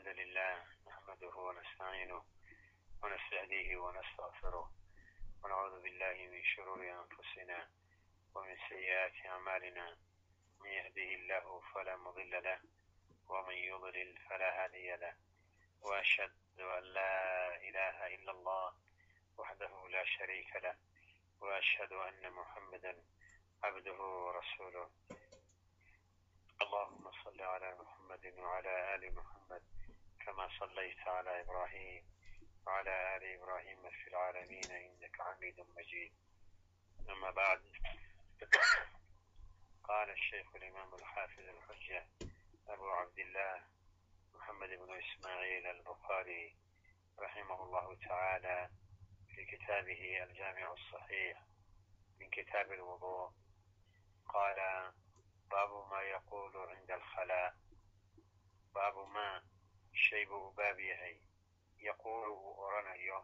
الحمد لله نحمده ونستعينه ونستهديه ونستغفره ونعوذ بالله من شرور أنفسنا ومن سيئات أعمالنا من يهده الله فلا مضل له ومن يضلل فلا هادي له وأشهد أن لا إله إلا الله وحده لا شريك له وأشهد أن محمدا عبده ورسوله اللهم صل على محمد وعلى آل محمد كما صليت على إبراهيم وعلى آل إبراهيم في العالمين إنك حميد مجيد أما بعد قال الشيخ الإمام الحافظ الحجة أبو عبد الله محمد بن إسماعيل البخاري رحمه الله تعالى في كتابه الجامع الصحيح من كتاب الوضوء قال باب ما يقول عند الخلاء باب ما shay buu u baab yahay yaquulu uu oranayo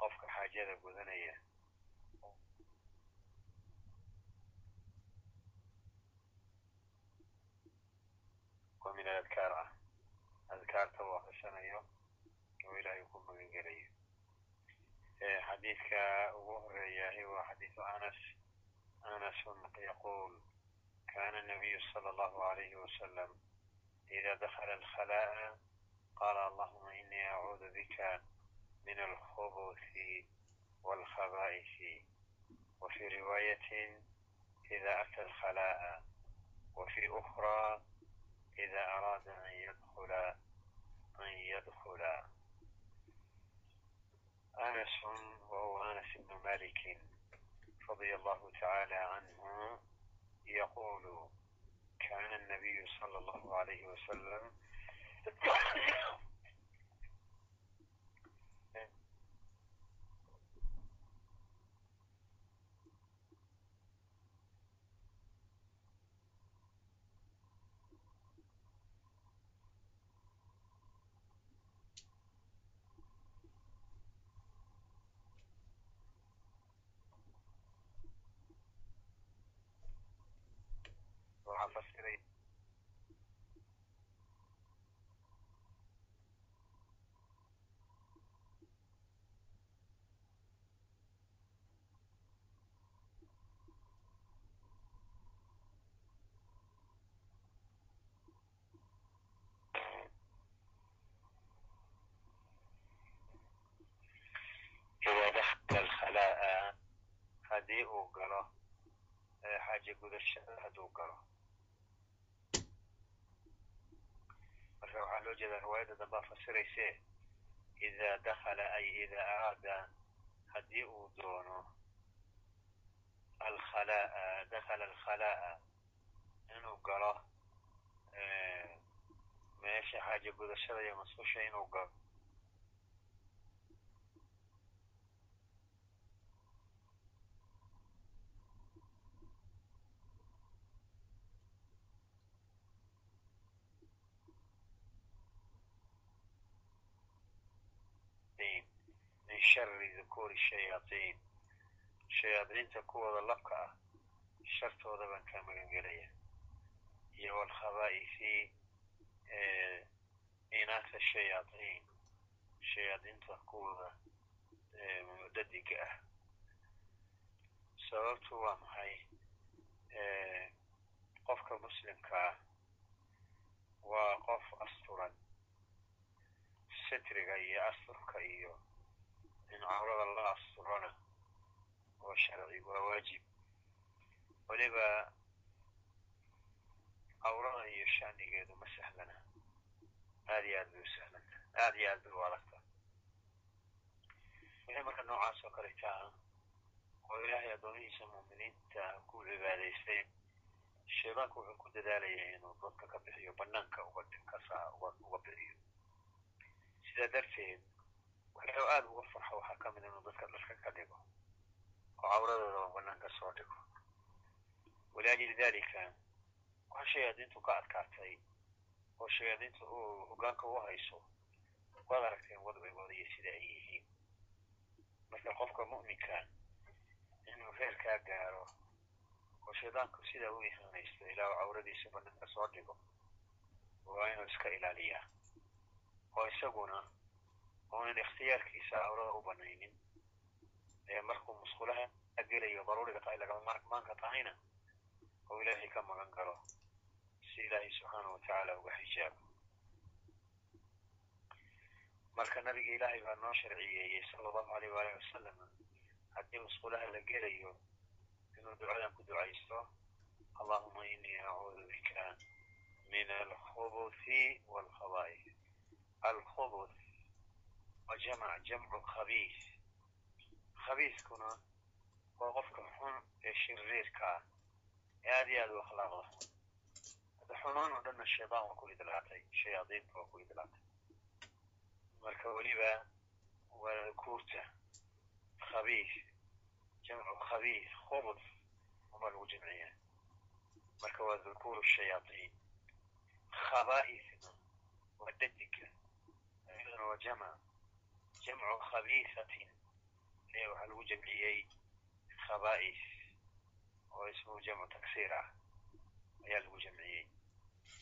qofka xaajada gudanaya oo min aladkaar ah adkaarta uu akrisanayo oo ilaahay ku magangelayo xadiidka ugu horeeyahay waa xadiidu anas anasun yaquul kana nabiyu sala allahu alayhi wasalam إذا دخل الخلاء قال اللهم إني أعوذ بك من الخبث والخبائث وفي رواية إذا أتى الخلاء وفي أخرى إذا أراد أن يدخل أن يدخل أنس وهو أنس بن مالك رضي الله تعالى عنه يقول كان النبي صلى الله عليه وسلم فسري إذا دخل الخلاء haddii uu galo xaaje gudashada hadduu galo Marka waxaa loo jeedaa riwaayadda dambaa fasirayse idaa dakala ay idaa araada haddii uu doono alkhalaa'a dakala alkhalaa'a inuu galo meesha xaaje gudashada iyo masqusha inuu galo min shari dukuuri shayaatiin shayaadiinta kuwooda labka ah shartooda baan kaa magangelaya iyo walkhabaa'ifi inaasa shayaatiin shayaadiinta kuwooda mudadiga ah. Sababtu waa maxay? Qofka muslimka ah waa qof asturan. Sitriga iyo asturka iyo in cawrada la asturana waa sharci waa waajib weliba cawrada iyo shanigeedu ma sahlana aad iyo aad bay u sahlanta aad iyo aad bay u adagta wixii marka noocaas oo kale taa oo ilaahay addoomihiisa muuminiinta ku cibaadaystay shaydaanku wuxuu ku dadaalaya inuu dadka ka bixiyo banaanka uga kasa uga bixiyo sidaa darteed waxuu aada uga farxo waxaa ka mid inuu dadka dharka ka dhigo oo cawradoodaba banaanka soo dhigo waliajli dalika waxa shayaadiintu ka adkaatay oo shayaadiintu uu hoggaanka u hayso waad aragteen wadcigooda iyo sida ay yihiin marka qofka mu'minka inuu reerkaa gaaro oo shaydaanku sidaa u ihanaysto ilaa cawradiisa banaanka soo dhigo waa inuu iska ilaaliyaa oo isaguna uunan ikhtiyaarkiisa awrada u banaynin markuu musqulaha gelayo daruuriga tahay lagama maarmaanka tahayna oo ilaahay ka magan galo si ilaahay subxaanahu watacaala uga xijaabo marka nabiga ilaahay baa noo sharciyeeyey sala allahu aleyh waalihi wasalam haddii musqulaha la gelayo inuu ducadan ku ducaysto allahuma inii acuudu bika min alkhubuthi walkhaba'is alkhubuth wa jamc jamcu khabiis khabiiskuna waa qofka xun ee shiriirka ah ee aad iyo aad u akhlaaqda hadda xumaan oo dhanna shaydaan waa ku idlaatay shayaadiinta waa ku idlaatay. Marka weliba waa kuurta khabiis jamcu khabiis khubud uma lagu jamciya marka waa dhukuuru shayaaiin khaba'isna waa dajiga ayaduna waa jamc jamcu khabiisatin waxaa lagu jamciyey khaba'is oo ismuhu jamcu taksiir ah ayaa lagu jamciyey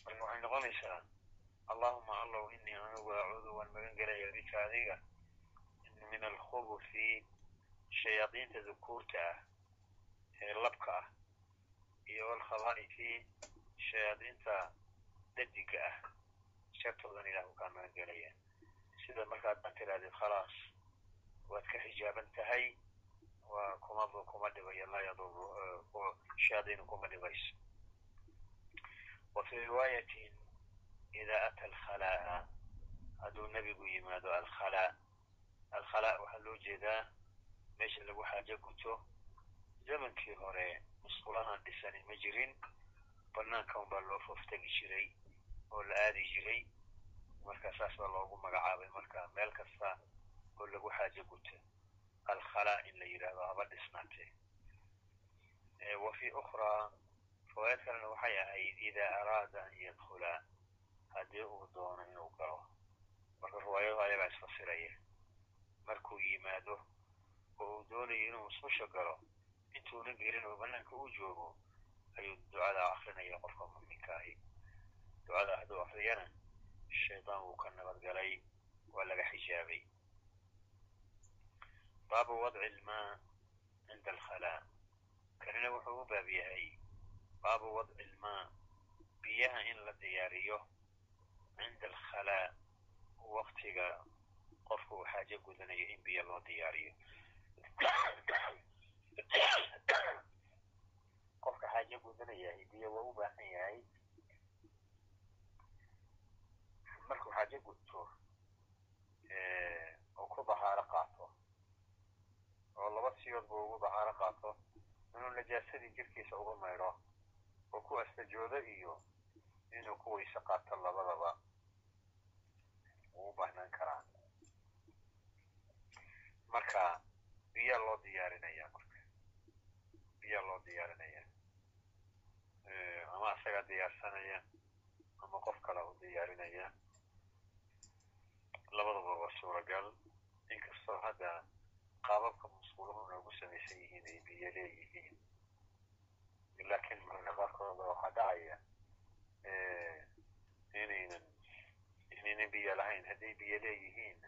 marka waxay noqonaysaa allahuma allow inii anigu acuudu waan magan gelaya bika adiga min alkhubuthi shayaadiinta dhukuurta ah ee labka ah iyo alkhaba'isi shayaadiinta dadiga ah shartoodan ilahu kaa magan gelaya sida markaad ad tirahdid khalaas waad ka xijaaban tahay waa kuma kuma dhibayo laa yaduru kuma dhibayso wa fii riwaayatin ida ata alkhalaa'a hadduu nebigu yimaado alkhalaa alkhalaa waxaa loo jeedaa meesha lagu xaajo guto zamankii hore musqulahaan dhisani ma jirin banaanka un baa loo fooftegi jiray oo la aadi jiray marka saas baa loogu magacaabay marka meel kasta oo lagu xaajo guto alkhalaa in la yidhaahdo haba dhisnaatee wa fi ukhraa riwaayad kalena waxay ahayd idaa araada an yadkhula haddii uu doono inuu galo marka riwaayadu ayagaa isfasiraya markuu yimaado oo uu doonayo inuu musqusha galo intuuna gelin oo banaanka uu joogo ayuu ducada akrinaya qofka muminka ahi ducada hadduu akriyana shaydaan wuu ka nabadgalay waa laga xijaabay baabu wadci ilmaa cinda alkhalaa kanina wuxuu u baab yahay baabu wadci ilmaa biyaha in la diyaariyo cinda alkhalaa waktiga qofka uu xaajo gudanayo in biyo loo diyaariyo qofka xaajo gudanayahay biyo waa u baahan yahay markuu xaajo gudto oo ku dahaaro qaato oo laba buu ugu dahaaro qaato inuu najaasadii jirkiisa uga maydho oo ku astajoodo iyo inuu ku weyse qaato labadaba. Wuu u baahnaan karaa. Marka biyaa loo diyaarinaya marka. Biyaa loo diyaarinaya ama isagaa diyaarsanaya ama qof kale u diyaarinaya labadaba waa suuragal. Inkastoo hadda qaababka musquluhu noogu samaysan yihiin ay biyo leeyihiin laakiin mararka qaarkooda waxaa dhacaya inaynan inaynan biyo lahayn hadday biyo leeyihiin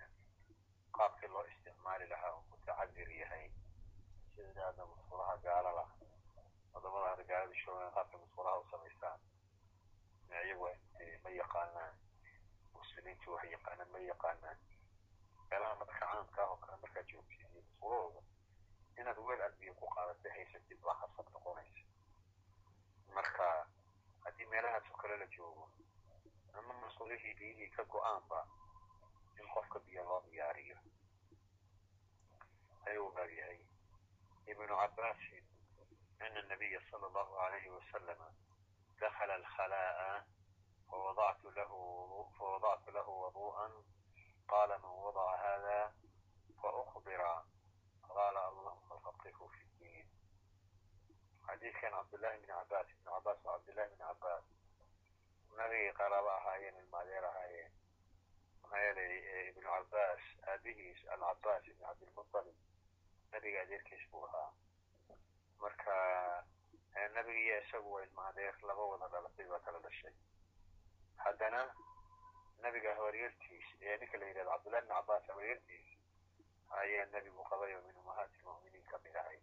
qaabkii loo isticmaali lahaa uu mutacadir yahay sida hadda musqulaha gaalada waddamada hadda gaalada shoogaan qaabka musqulaha u samaystaan iyagu ma yaqaanaan muslimiintu wax yaqaanaan ma yaqaanaan meelaha marka caamka ah oo kale markaad joogtid iyo musqulahooda inaad weel aad biyo ku qaadatay haysatid baa khasab noqonaysa marka haddii meelahaas oo kale la joogo ama musqulihii biyihii ka go'aanba in qofka biyo loo diyaariyo ayuu baab yahay. Ibnu cabaasin ana nabiya sala allahu alayhi wasalama dakhala alkhalaa'a fawadactu lahu wadu'an qala man wadaca hada qala allahuma faqihu fi ddiin xadiidkan cabdullahi bn cabaas ibn cabaas waa cabdullahi bn cabaas nabigay qaraabo ahaayeen ilmaadeer ahaayeen. Maxaa yeelay ibnu cabaas aabihiis alcabaas ibn cabdilmutalib nabiga adeerkiis buu ahaa. Marka nabiga iyo isagu waa ilmaadeer laba wada dhalatay baa kala dhashay. Hadda haddana nabiga habaryartiis ee ninka la yidhahdo cabdullahi bn cabbaas habaryartiis ayaa nebigu qabay oo min ummahaati lmu'miniin ka mid ahay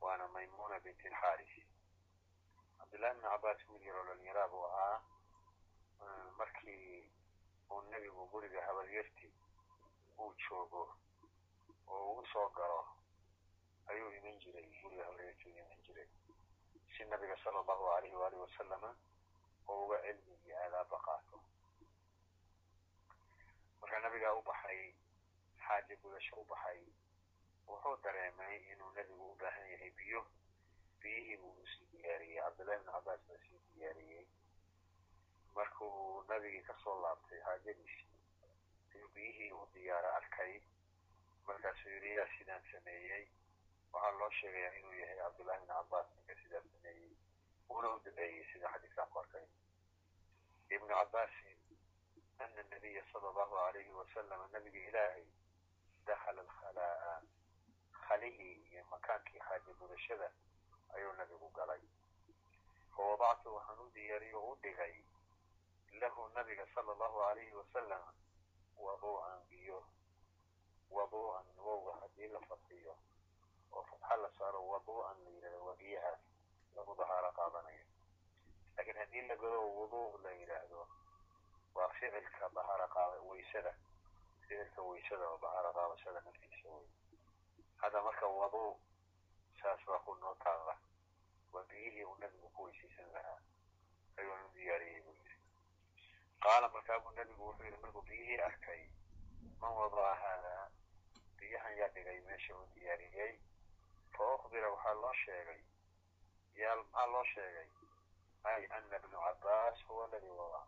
waana maymuna bint alxaaris cabdullahi bn cabbaas wiil yaroo dhalinyaraa buu ahaa markii uu nebigu guriga habaryarti uu joogo oo uu soo galo ayuu iman jiray guriga habaryarti u iman jiray si nabiga sala allahu alayhi waalihi wasalama oo uga cilmi iyo aadaaba qaato marka nabigaa u baxay xaaja gudasho u baxay wuxuu dareemay inuu nebigu u baahan yahay biyo. Biyihii buu u sii diyaariyey cabdullahi bn cabbaas baa sii diyaariyey. Markuu nabigii ka soo laabtay xaajadiisii ayuu biyihii u diyaaro arkay. Markaasuu yidhi yaa sidaan sameeyey. Waxaa loo sheegayaa inuu yahay cabdullahi bn cabbaas ninka sidaa sameeyey. Uuna u duceeyey sida xadiiskaan ku arkay. Ibnu cabbaasin ana nabiya sala allahu alayhi wasalama nabiga ilaahay dakhala alkhalaa'a khalihii iyo makaankii xaaja gudashada ayuu nabigu galay. Fawadactu waxaan u diyaariyo o u dhigay lahu nabiga sala allahu alayhi wasalam waduu'an biyo waduu'an wowga haddii la fasiyo oo fatxa la saaro waduu'an la yidhahdo waa biyahaas lagu dahaaro qaadanayo. Laakiin haddii la godo wuduu la yidhaahdo waa ficilka dahaaro qaada waysada ficilka waysada oo dahaaro qaadashada naftiisa wey hadda marka waduu saas baa ku noo taalla waa biyihii uu nabigu ku weysaysan lahaa. Ayuun u diyaariyey buu yidhi. Qaala markaa buu nabigu wuxuu yidhi markuu biyihii arkay man wadaa haadaa biyahan yaa dhigay meesha uu diyaariyey. Fa ukbira waxaa loo sheegay. Yaa maxaa loo sheegay? Ay ana ibnu cabbaas huwa aladii wadaa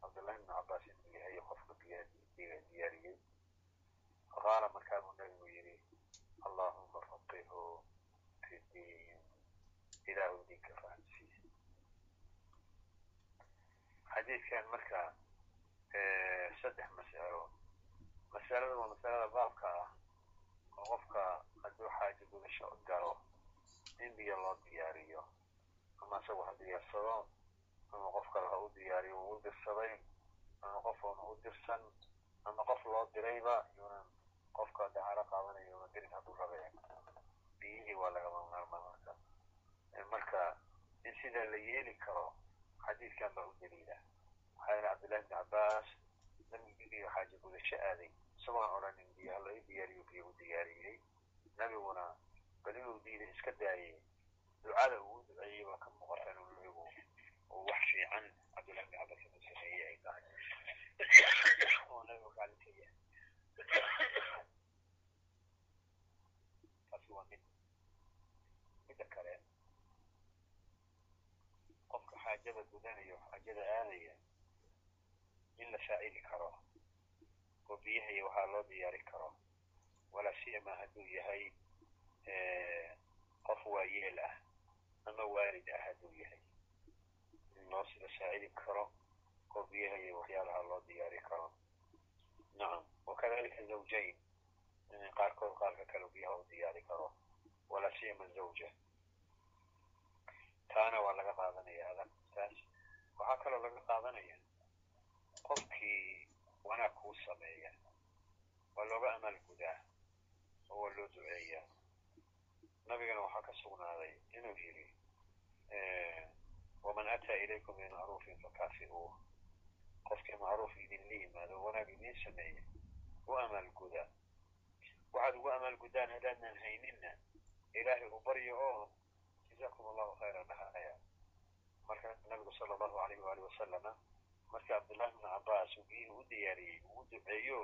cabdullahi ibnu cabbaas inuu yahay qofka diyaariyey. Faqaala markaa buu nabigu yidhi allahuma faqihu fi diin ilaahu diinka fahamsiisa xadiidkan marka saddex mas'alo masalada waa masalada baabka ah oo qofka hadduu xaaja gudasho galo in biyo loo diyaariyo ama isagu ha diyaarsado ama qof kale ha u diyaariyo uu dirsaday ama qof oona u dirsan ama qof loo dirayba yuunan qofka dahaaro qaadanayo una dirin hadduu rabe biyihii waa lagama maarmaa marka. Marka in sidaa la yeeli karo xadiidkan baa u daliila. Waxaa yidhi cabdullahi bn cabbaas nabigii xaaja gudasho aaday isagoon odhanin biyo hala i diyaariyo biyo u diyaariyey. Nabiguna bal inuu diida iska daayey. Ducada uu duceeyey baa ka muuqata inuu nabigu uu wax fiican cabdullahi bn cabbaas inuu sameeyey ay tahay. Oo nabigu yahay taasi waa mid midda kale qofka xaajada gudanayo xaajada aadaya in la saacidi karo oo biyahay waxaa loo diyaari karo. Walaa siyama hadduu yahay qof waayeel ah ama waalid ah hadduu yahay. In loo sida saacidi karo oo biyahay waxyaalaha loo diyaari karo. Nacam wakadalika zawjayn qaarkood qaarka kale biyaha u diyaari karo walaa siyama zawja taana waa laga qaadanaya adag taas waxaa kaloo laga qaadanaya qofkii wanaag kuu sameeya waa looga amaal gudaa oo waa loo duceeyaa nabigana waxaa ka sugnaaday inuu yidhi waman ataa ilaykum bimacruufin fakaafi'uuh qofkii macruuf idinla yimaado wanaag idiin sameeya u amaal gudaa waxaad ugu amaal guddaan haddaadnan hayninna ilaahay u baryo oo jazakum allahu khayran dhahaya marka nabigu sala allahu alayhi waali wasalama markii cabdullahi bnu cabbaas uu biyihii u diyaariyey uu u duceeyo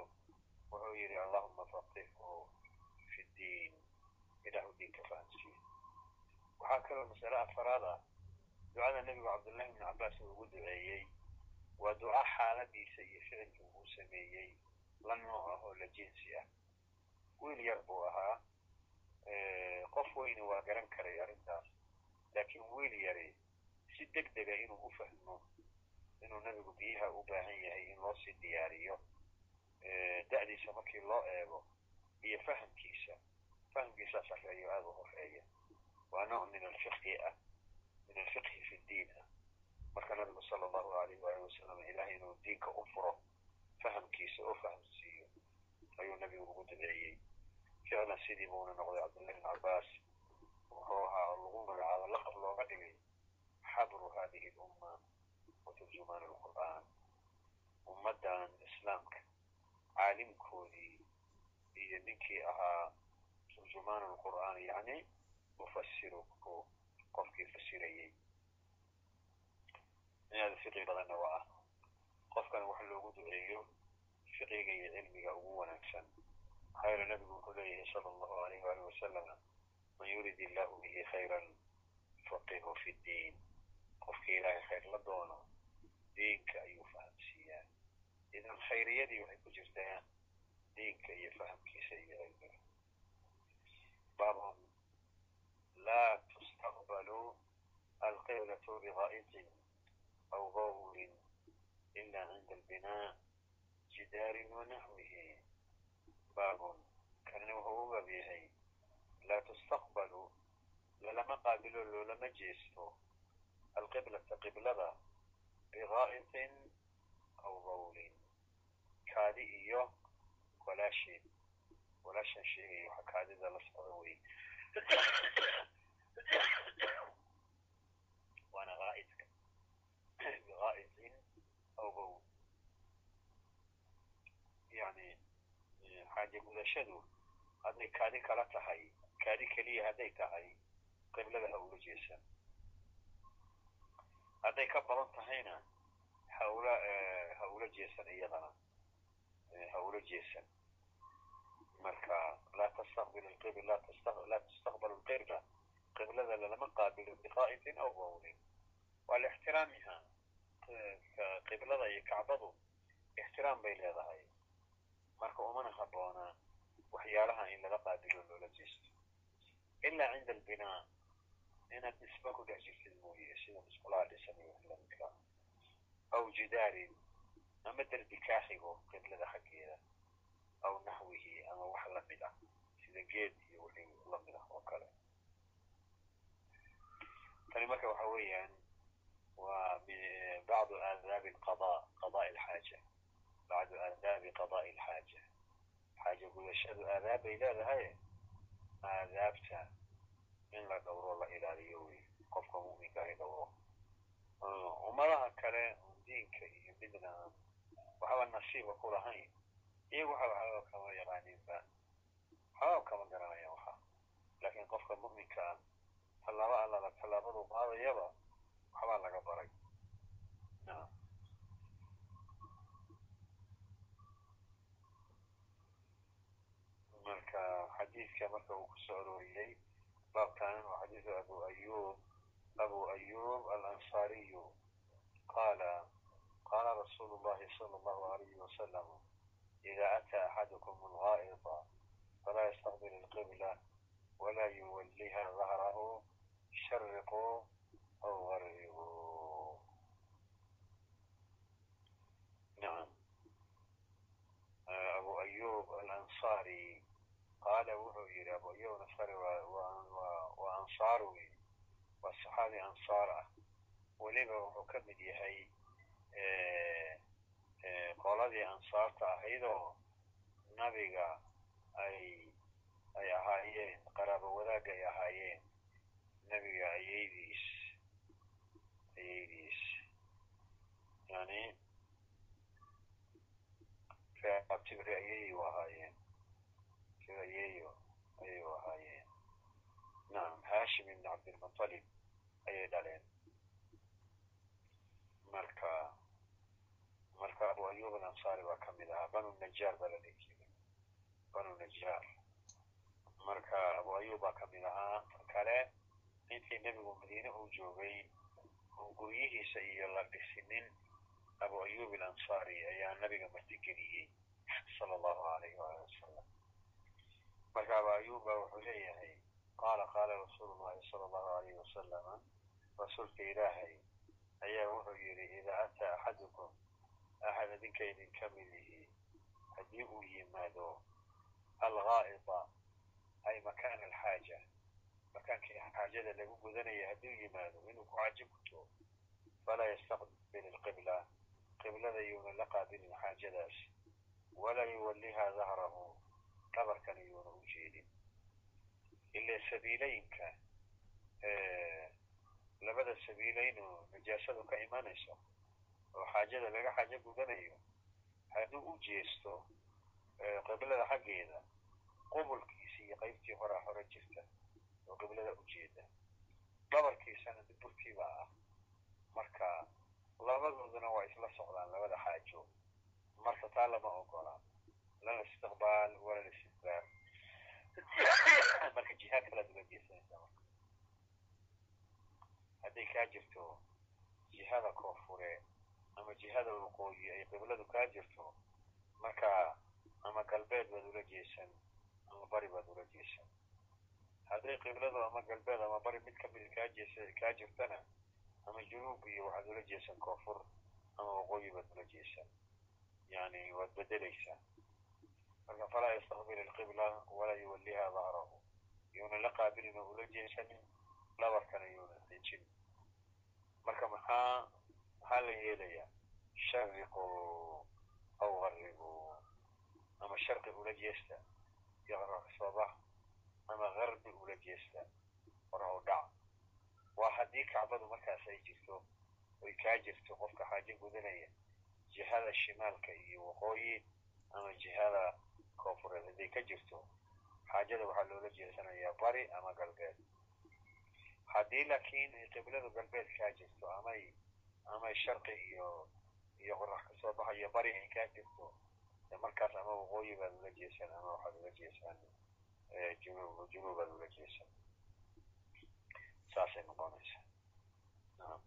wuxuu yidhi allahuma faqihhu fi ddiin ilahu diinka fahamsiiyo waxaa kaloo masale afaraad ah. Ducada nebigu cabdullahi bnu cabbaas uu ugu duceeyey waa duca xaaladiisa iyo ficilkii uu sameeyey la nooc ah oo la jinsi ah wiil yar buu ahaa qof weyne waa garan karay arrintaas laakiin wiil yari si deg dega inuu u fahmo inuu nebigu biyaha u baahan yahay in loo sii diyaariyo da'diisa markii loo eego iyo fahamkiisa fahamkiisaa sarreeyo aada u horreeya waa nooc min alfiqhi ah min alfiqhi fi ddiin ah marka nabigu sala allahu alayh waali wasalam diinka u furo fahamkiisa oo fahamsiiyo. Ayuu nabigu ugu duceeyey ficlan sidii buuna noqday cabdullahi bn cabbaas. Wuxuu ahaa lagu magacaabo laqab looga dhigay xabru hadihi lumma wa turjumaan alqur'aan ummaddan islaamka caalimkoodii iyo ninkii ahaa turjumaan alqur'aan yacni mufasiruku qofkii fasirayey inaada fiqi badanna waa ah. Qofkan wax loogu duceeyo fiqiga iyo cilmiga ugu wanaagsan. Maxaa yeele nabigu wuxuu leeyahay sala allahu alayh waali wasalama man yurid illahu bihi khayran yufaqihu fi ddiin qofkii ilaahay khayr la doono diinka ayuu fahamsiiyaa. Idan khayriyadii waxay ku jirtaa diinka iyo fahamkiisa iyo cilmiga. Baabun laa tustaqbalu alqiblatu bigaa'itin aw gawrin ila cinda albinaa jidaarin wanaxwihi baabun kanina wuxuu u baab yahay laa tustaqbalu lalama qaabilo loolama jeesto alqiblata qiblada bigaa'itin aw gawrin kaadi iyo walaasheed walaashan sheegaya waxa kaadida la socda wey waana gaa'idka bigaa'itin aw gawl yani xaaja gudashadu hadday kaadi kala tahay kaadi keliya hadday tahay qiblada ha ula jeesan. Hadday ka badan tahayna haula ha ula jeesan iyadana ha ula jeesan. Marka laa tastaqbil alqibla laa tustaqbal alqibla qiblada lalama qaabilo biqaa'itin aw gawrin waa lixtiraamiha qiblada iyo kacbadu ixtiraam bay leedahay marka umana habboona waxyaalaha in lala qaabilo loola jeesto. Ilaa cinda albinaa inaad dhisba ku dhex jirtid mooye sida musqulaha dhisan iyo wax lamidka aw jidaarin ama derbi kaaxigo qiblada xaggeeda. Aw naxwihi ama wax la mid ah sida geed iyo wixii la mid ah oo kale. Tani marka waxa weeyaan waa bacdu aadaabi qada qadaءi alxaaja bacdu aadaabi qadaءi alxaaja xaaja gudashadu aadaab bay leedahay aadaabta in la dhowro la ilaaliyo wey qofka mu'minka ay dhowro ummadaha kale diinka iyo midna waxaba nasiiba ku lahayn iyagu waxa waxaba kama yaqaaninba waxaba kama garanayaan waxa laakiin qofka mu'minka ah tallaabo allala tallaabadu qaadayaba waxbaa laga baray naam marka xadiidka marka uu ku soo arooriyey baabkan waa xadiidu abu ayub abu ayub alansariyu. Qaala qaala rasuulu llahi sala allahu alayhi wasalam ida ataa axadukum algaa'ita falaa yastaqbil alqibla wala yuwalliha dahrahu shariquu aw garibuu nacam abu ayub alansari abu ayub alansari waa ansaar wey waa saxaabi ansaar ah weliba wuxuu ka mid yahay qoladii ansaarta ahaydoo nabiga ay ay ahaayeen qaraabo wadaag ay ahaayeen nabiga ayaydiis ayaydiis yani reabtibri ayay u ahaayeen sida ayeyo ayay ahaayeen nacam hashim ibn cabdilmutalib ayay dhaleen marka marka abu ayub alansari baa ka mid ahaa banu najaar baa la dhihi jiray banu najaar marka abu ayub baa ka mid ahaa kale intii nebigu madiine uu joogay oo guryihiisa iyo la dhisinin abu ayub alansari ayaa nabiga martigeliyey sala allahu alayh waali wasalam marka abu ayub baa wuxuu leeyahay qaala qaala rasuulu llahi sala allahu alayhi wasalama rasuulka ilaahay ayaa wuxuu yidhi idaa ataa axadukum axad idinka idinka mid yihi haddii uu yimaado algaa'ita ay makaan alxaaja makaankii xaajada lagu gudanaya hadduu yimaado inuu ku xaajo guto falaa yastaqbil alqibla qiblada yuuna la qaabilin xaajadaas walaa yuwallihaa dahrahu dhabarkana yuuna u jeedin ile sabiilayinka labada sabiilayno najaasadu ka imanayso oo xaajada laga xaajo gudanayo hadduu u jeesto qiblada xaggeeda qubulkiisi iyo qaybtii horaa hore jirta oo qiblada ujeeda dhabarkiisana duburkiibaa ah. Marka labadooduna waa isla socdaan labada xaajo. Marka taa lama ogola lana istiqbaal wala istidbaar marka jiha kalaad ula jeesanaysaa marka. Hadday kaa jirto jihada koonfure ama jihada waqooyi ay qibladu kaa jirto marka ama galbeed baad ula jeesan ama bari baad ula jeesan. Hadday qibladu ama galbeed ama bari mid kamida kaa jeesa kaa jirtana ama junuub iyo waxaad ula jeesan koonfur ama waqooyi baad ula jeesan. Yani waad bedelaysaa marka falaa yastaqbil alqibla walaa yuwalliha dahrahu yuuna la qaabilin oo ula jeesanin dhabarkana yuuna dejin marka maxaa maxaa la yeelayaa shariqu aw garibu ama sharqi ula jeesta yaqraqsabax ama garbi ula jeesta hora dhac waa haddii kacbadu markaas ay jirto oy kaa jirto qofka xaajo gudanaya jihada shimaalka iyo waqooyi ama jihada koonfureed hadday ka jirto xaajada waxaa loola jeesanayaa bari ama galbeed haddii laakiin ay qibladu galbeed kaa jirto amay amay sharqi iyo iyo qorax ka soo baxayo bari ay kaa jirto markaas ama waqooyi baad ula jeesan ama waxaad ula jeesaan junub junuubaad ula jeesan saasay noqonaysaa naam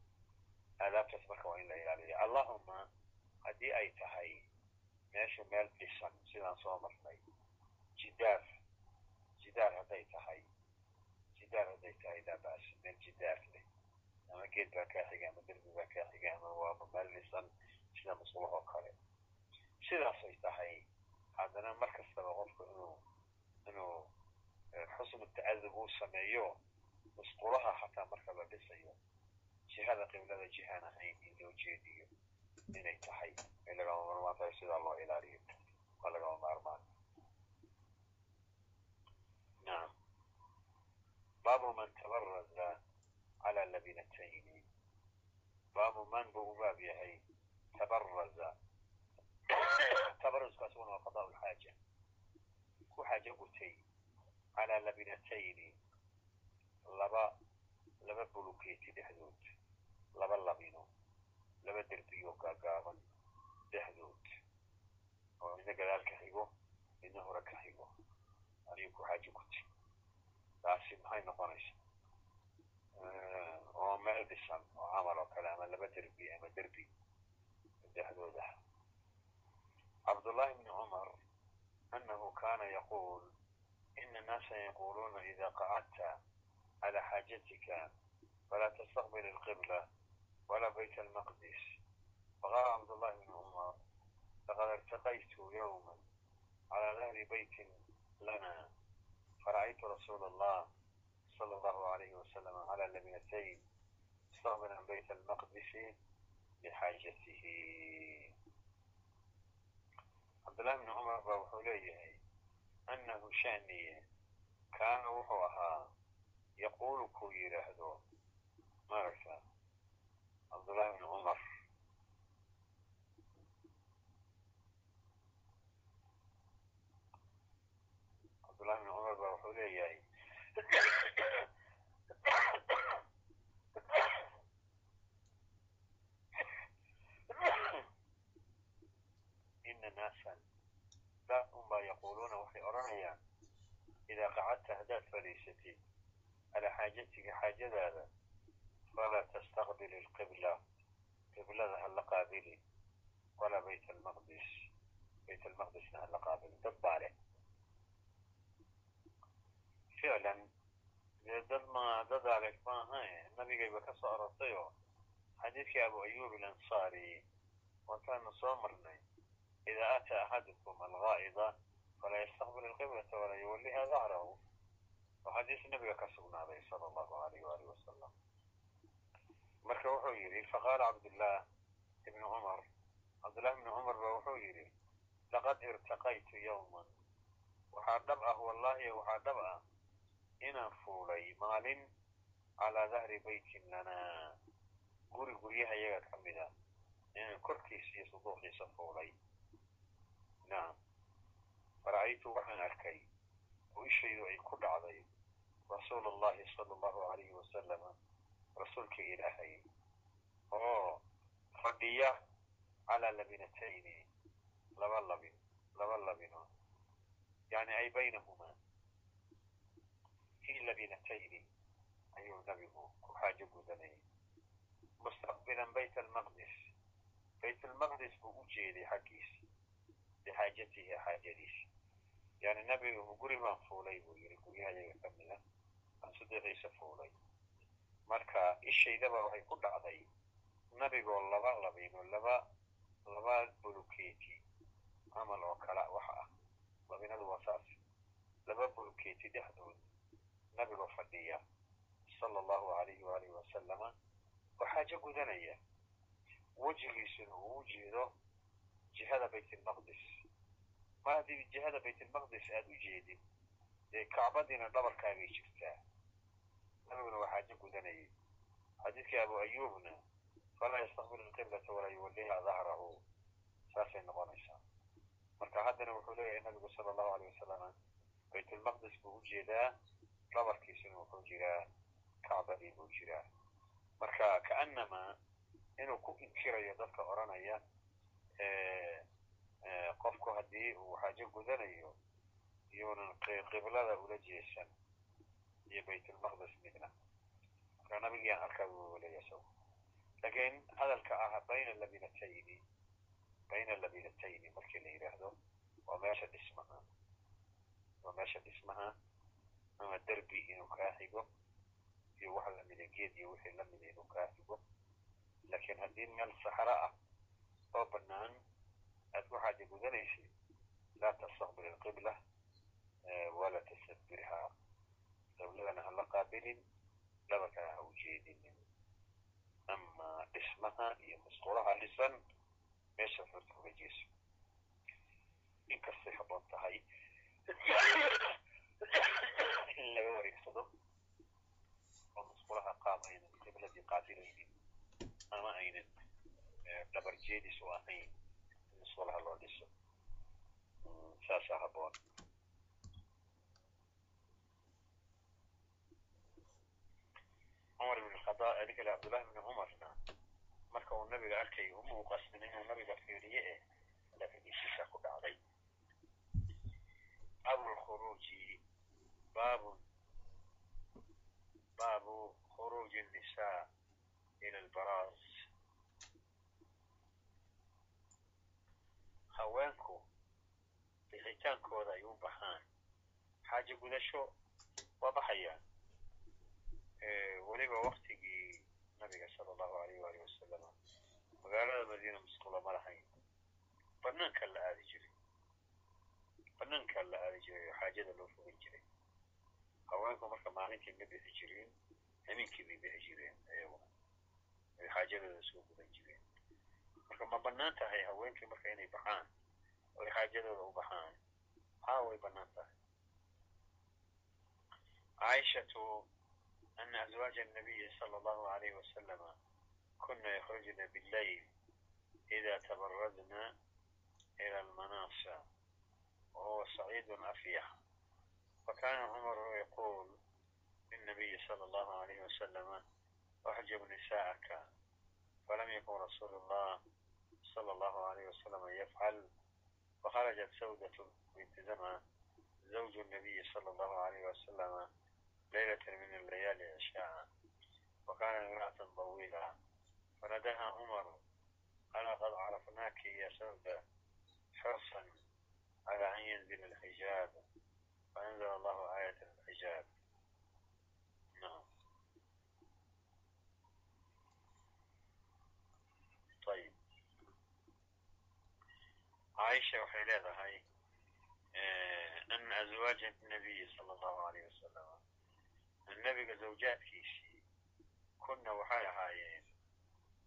aadaabtaas marka waa in la ilaaliya allahuma haddii ay tahay meeshu meel dhisan sidaan soo marnay jidaar jidaar hadday tahay jidaar hadday tahay laa ba'as meel jidaar leh ama geed baa kaa xiga ama derbi baa kaa xiga ama waaba meel dhisan sida musqulaha oo kale sidaasay tahay haddana mar kastaba qofku inuu inuu xusnu tacadub uu sameeyo musqulaha xataa marka la dhisayo jihada qiblada jihaan ahayn in loo jeediyo inay tahay ay lagama maarmaan tahay sidaa loo ilaaliyo waa lagama maarmaan nacam baabu man tabaraza cala labinatayni baabu man buu u baab yahay tabaraza tabaruzku asaguna waa qadaa lxaaja ku xaajo gutay calaa labinatayni laba laba bulukeeti dhexdood laba labino laba derbiyo gaagaaban dhexdood oo midna gadaal ka xigo midna hore ka xigo ayuu ku xaajo gutay taasi maxay noqonaysa oo meel dhisan oo camal oo kale ama laba derbi ama derbi dhexdooda cabdullahi bni cumar annahu kana yaquul ina annaasa yaquluuna ida qacadta cala xaajatika falaa tastaqbil alqibla wala bayt almaqdis. Faqala cabdullahi bni cumar laqad irtaqaytu yowma cala dahri beytin lana فرأيت رسول الله صلى الله عليه وسلم على لبنتين مستقبلا بيت المقدس لحاجته عبد الله بن عمر baa wuxuu leeyahay أنه shaniye kaana wuxuu ahaa yaquulu kuu yidhaahdo maaragta cabdullahi bn cumar cabdullahi bn cumar baa wuxuu leeyahay ina naasan. Dad un baa yaquuluuna waxay odhanayaan idaa qacadta haddaad fadhiisatid calaa xaajatika xaajadaada falaa tastaqbil alqibla qiblada ha la walaa bayt almaqdis bayt almaqdisna ha la dad baa leh ficlan dee dad ma dad aleg maaha nabigayba ka soo arortayoo xadiidkii abu ayub alansaari waataanu soo marnay idaa ataa axadukum algaa'ida falaa yastaqbil alqiblata walaa yuwalliha dahrahu oo xadiis nabiga ka sugnaaday sala allahu alayh waalih wasalam marka wuxuu yidhi faqaala cabdullah ibnu cumar cabdullahi bni cumar ba wuxuu yidhi laqad irtaqaytu yowman waxaa dhab ah wallahi dhab inaan fuulay maalin calaa dahri baytin lanaa guri guryaha yaga ka mida. Inaan korkiisa iyo suduuqiisa fuulay. Nacam fara'aytu waxaan arkay oo ay ku dhacday rasuul allahi sala allahu alayhi wasalama rasuulka ilaahay oo fadhiya calaa labinatayni laba labin laba labino. Yani ay baynahumaa fii labinatayni ayuu nabigu ku xaajo gudanayay mustaqbilan bayt almaqdis bayt almaqdis buu u jeeday xaggiis lixaajatihi xaajadiisa yani nabigu guri baan fuulay buu yidhi guryahayaga ka mida aan sudiqiisa fuulay marka ishaydaba waxay ku dhacday nabigoo laba labino laba laba buluketi camal oo kala wax ah labinadu waa saas nabigoo fadhiya sala allahu alayhi waalihi wasalama oo xaajo gudanaya. Wejigiisuna uu u jeedo jihada baytalmaqdis mar haddii jihada baytalmaqdis aad u jeedid dee kacbadiina dhabarkaagay jirtaa? Nabiguna waa xaajo gudanayay. Xadiidkii abu ayuubna falaa yastaqbilu alqiblata walaa yuwalliha dahrahu saasay noqonaysaa. Marka haddana wuxuu leeyahay nabigu sala allahu aleyh wasalama baytulmaqdis buu u jeedaa dhabarkiisuna wuxuu jiraa kacbadii buu jiraa marka ka'annamaa inuu ku inkirayo dadka odhanaya qofku haddii uu xaajo gudanayo iyuunan qiblada ula jeesan iyo baytulmaqdis midna. Marka nabigiiaan arkaa buu leeya laakiin hadalka ah bayna labinatayni bayna labinatayni markii la yidhaahdo waa meesha dhismaha. Waa meesha dhismaha ama derbi inuu kaa xigo iyo wax lamida geed iyo wixii lamida inuu kaa xigo laakiin haddii meel saxro ah oo bannaan aad xaaja gudanaysid laa tastaqbil alqibla walaa tastadbirhaa qibladana ha la qaabilin dhabarkana ha u jeedinin. Ama dhismaha iyo musqulaha dhisan meesha xurta uga jeeso. Inkastay haboon tahay in laga wareegsado oo musqulaha qaab aynan qibladii qaabilaynin ama aynan dhabar jeedis u ahayn in musqulaha loo dhiso saasaa haboon cumar ibn khadaab ninka le cabdullahi ibni cumarna marka uu nabiga arkay uma u qasmin inuu nabiga fiiriye eh laakiin ku dhacday baabu lkhuruuji baabun baabu khuruuji الnisaa ila albaraas haweenku bixitaankooda ay u baxaan xaajo gudasho waa baxayaan weliba waktigii nabiga sala allahu alayh waalihi wasalama magaalada madiina musqula ma lahayn banaanka la aadi jiray banaanka la aadi jiray oo xaajada loo haweenku marka maalinkii ma bixi jireen habeenkii bay bixi jireen ayaguna ay xaajadooda soo gudan jireen marka ma bannaan tahay haweenkii marka inay baxaan oo ay xaajadooda u baxaan haa way bannaan tahay caaishatu ana azwaaja anabiyi sala allahu alayhi wasalama kuna yakhrujna billayl ida tabaradna ila almanasa wahuwa saciidun afiyax فكان عمر يقول للنبي صلى الله عليه وسلم أحجب نساءك فلم يكن رسول الله صلى الله عليه وسلم يفعل فخرجت سودة بنت زمعة زوج النبي صلى الله عليه وسلم ليلة من الليالي عشاء وكان امرأة طويلة فنداها عمر أنا قد عرفناك يا سودة حرصا على أن ينزل الحجاب فأنزل الله آية الحجاب. نعم. طيب. عائشة waxay leedahay أن أزواج النبي صلى الله عليه وسلم النبي زوجاتkiisii kuna waxay ahaayeen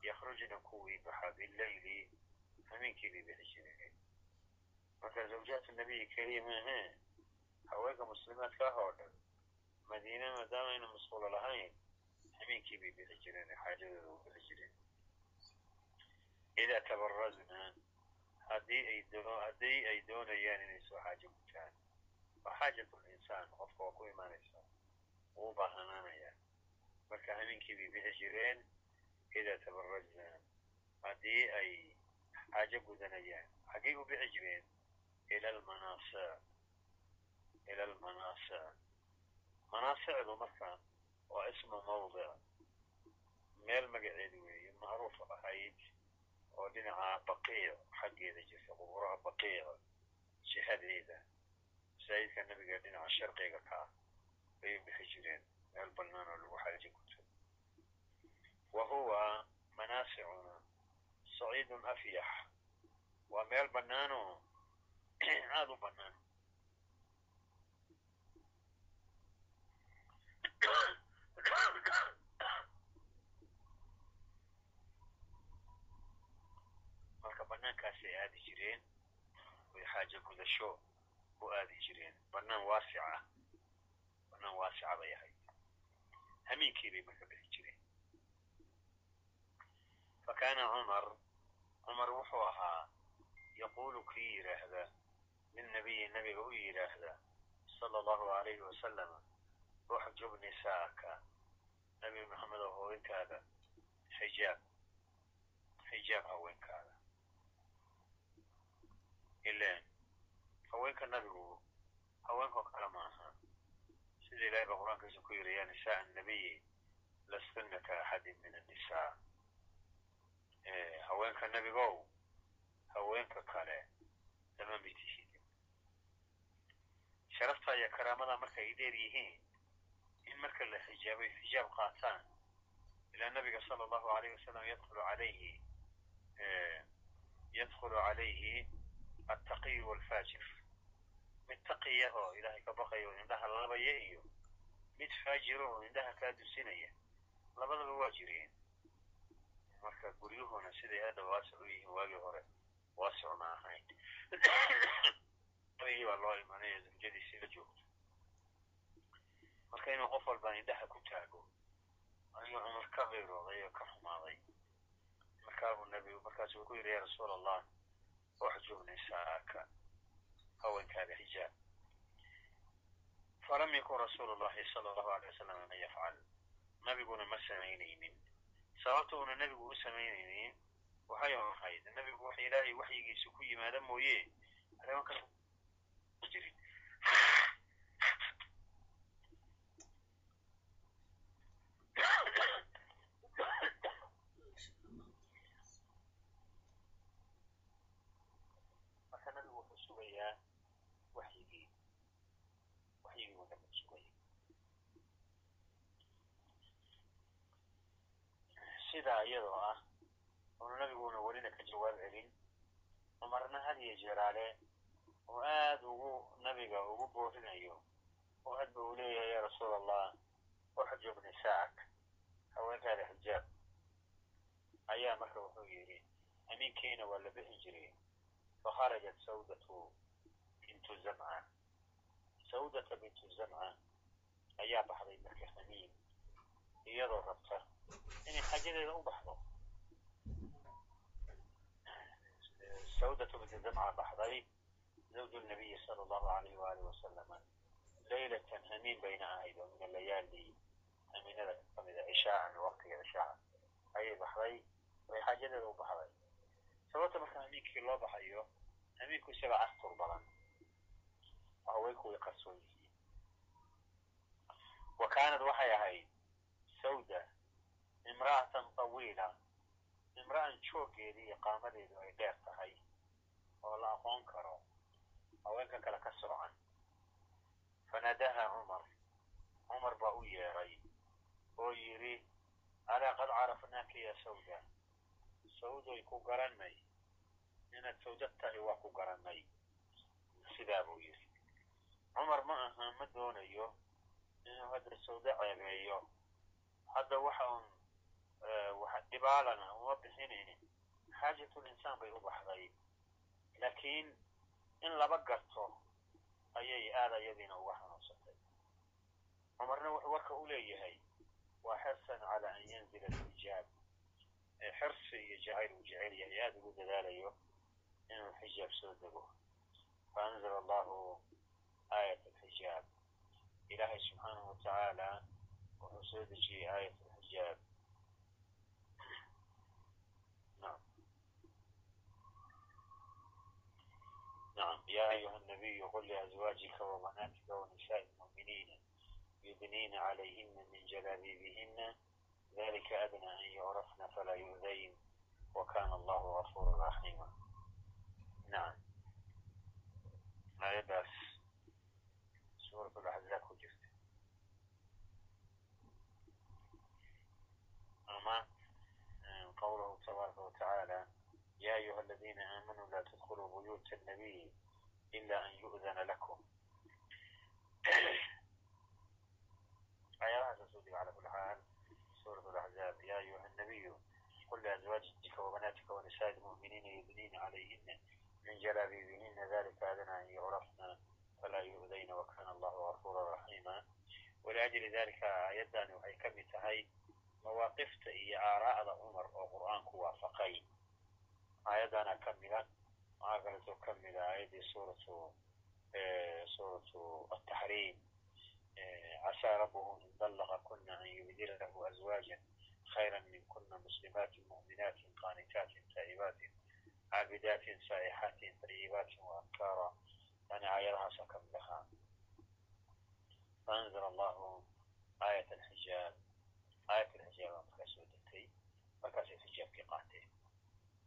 yakhrujna kuwii baxa billayli hameenkii bay bixi jireen marka zawjaatu nabiyi keliya maahe haweenka muslimaadka ah oo dhan madiine maadaama ayna masquulo lahayn hameenkii bay bixi jireen xaajadooda u bixi jireen idaa tabarasna haddii ay haddii ay doonayaan inay soo xaajo gutaan waa xaajatul qofka waa ku imaanaysaa wuu u marka hameenkii bay bixi jireen idaa tabarasna haddii ay xaajo gudanayaan xaggay u bixi jireen ila ila almanaasa manaasicdu marka waa ismu mawdic meel magaceedu weeye macruuf ahayd oo dhinaca baqiic xaggeeda jirta quburaha baqiic jihadeeda masaajidka nabiga dhinaca sharqiga ka ah u bixi jireen meel bannaan oo lagu xaajo guto wa huwa manaasicuna saciidun afyax waa meel bannaanoo aada u bannaan marka bannaankaasay aadi jireen way xaajo gudasho u aadi jireen bannaan waasica bannaan waasica bay ahayd hamiinkii bay marka bixi jireen fa kaana cumar cumar wuxuu ahaa yaquulu kii yidhaahda lilnabiyi nabiga u yidhaahda sala allahu alayhi wasalama uxjub nisaaka nabi maxamed oo haweenkaada xijaab xijaab haweenkaada. Ileen haweenka nabigu haweenkao kale maaha sida ilahay ba qur'aankiisa ku yidhi ya nisaa annabiyi lastunna ka axadin min annisaa. Haweenka nabigow haweenka kale lama mid tihidin sharafta iyo karaamada marka ay dheer yihiin in marka la xijaabay xijaab qaataan ilaa nabiga sala allahu alayh wasalam yadkhulu alayhi yadkhulu calayhi altaqiyu walfaajir. Mid taqiya oo ilaahay ka baqaya oo indhaha labaya iyo mid faajiro oo indhaha kaa dusinaya labadaba waa jireen. Marka guryuhuna siday hadda waasic u yihiin waagii hore waasic ma ahayn. Baa loo imanaya zawjadiisii la joogto marka inuu qof walba indhaha ku taago. Ayuu cumar ka qayrooday oo ka xumaaday. Markaabuu nabigu markaasu uu ku yidhi ya rasuul allah uxjub nisaaka haweenkaada xijaab falam yakun rasuulu llahi sala allahu alay wasalam an yafcal. Nabiguna ma samaynaynin. Sababta uuna nebigu u samaynaynin waxay ahayd nebigu wax ilaahay waxyigiisa ku yimaada mooye. Arrimo kale jirin marka nabigu wuxuu sugayaa waxyigii waxyigii uu nabigu sugaya sidaa iyadoo ah oonu nabiguna welina ka jawaab celin. Cumarna had iyo jeeraale oo aad ugu nabiga ugu boorinayo oo hadba uu leeyahay ya rasuul allah uxjub nisaak haweenkaada xijaab. Ayaa marka wuxuu yidhi amiinkiina waa la bixi jiray fakharajat sawdatu bintu zamca sawdata bintu zamca ayaa baxday marka hamiin iyadoo rabta inay xajadeeda u baxdo sawdatu bintu zamca baxday zawju nabiyi sala allahu alayh waalihi wasalama laylatan hamiin bayna ahayd oo min alayaali hamiinada kamida cishaacan cishaaca ayay baxday way xaajadeeda u baxday sababta marka hamiinkii loo baxayo hamiinku isaga astur badan haweenku way qarsoon yihiin wa kaanad waxay ahayd sawda imra'atan tawiila imra'an jooggeedii iyo qaamadeedu ay dheer tahay oo la aqoon karo haweenka kale ka soocan fanadaha cumar cumar baa u yeedhay oo yidhi alaa qad carafnaaka ya sawda sawdoy ku garannay inaad sawda tahay waa ku garannay sidaa buu yidhi cumar ma aha ma doonayo inuu hadda sawda ceebeeyo hadda waxa un dhibaalana uma bixinin xaajatul insaan bay u baxday. Laakiin in laba garto ayay aada iyadiina uga xanuunsatay. Cumarna wuxuu warka u leeyahay waa xirsan calaa an yanzila alxijaab. Xirsi iyo jacayl uu jecel yahay aada ugu dadaalayo inuu xijaab soo dego. Faanzala allahu aayat alxijaab. Ilaahay subxaanahu watacaala wuxuu soo dejiyey aayat alxijaab نعم يا أيها النبي قل لأزواجك وبناتك ونساء المؤمنين يدنين عليهن من جلابيبهن ذلك أدنى أن يعرفن فلا يؤذين وكان الله غفورا رحيما نعم لا يبأس سورة الأحزاب كجفت أما قوله تبارك وتعالى يا أيها الذين آمنوا لا تدخلوا بيوت النبي إلا أن يؤذن لكم آيات تسودي على كل حال سورة الأحزاب يا أيها النبي قل لأزواجك وبناتك ونساء المؤمنين يدنين عليهن من جلابيبهن ذلك أدنى أن يعرفن فلا يؤذين وكان الله غفورا رحيما ولأجل ذلك آيادان waxay ka mid tahay mawaaqifta iyo aaraa'da cumar oo qur'aanku waafaqay aayadana ka mida waxaa kaleeto ka mida aayaddii suuratu suuratu ataxriim casaa rabbuhu in dallaqa kuna an yubdila lahu azwaajan khayra min kuna muslimaatin mu'minaatin qaanitaatin taa'ibaatin caabidaatin saa'ixaatin tayibaatin waabkaara yani aayadahaasa ka ahaa faanzala allahu aayat alxijaab aayat alxijaab aa markaa soo degtay markaasay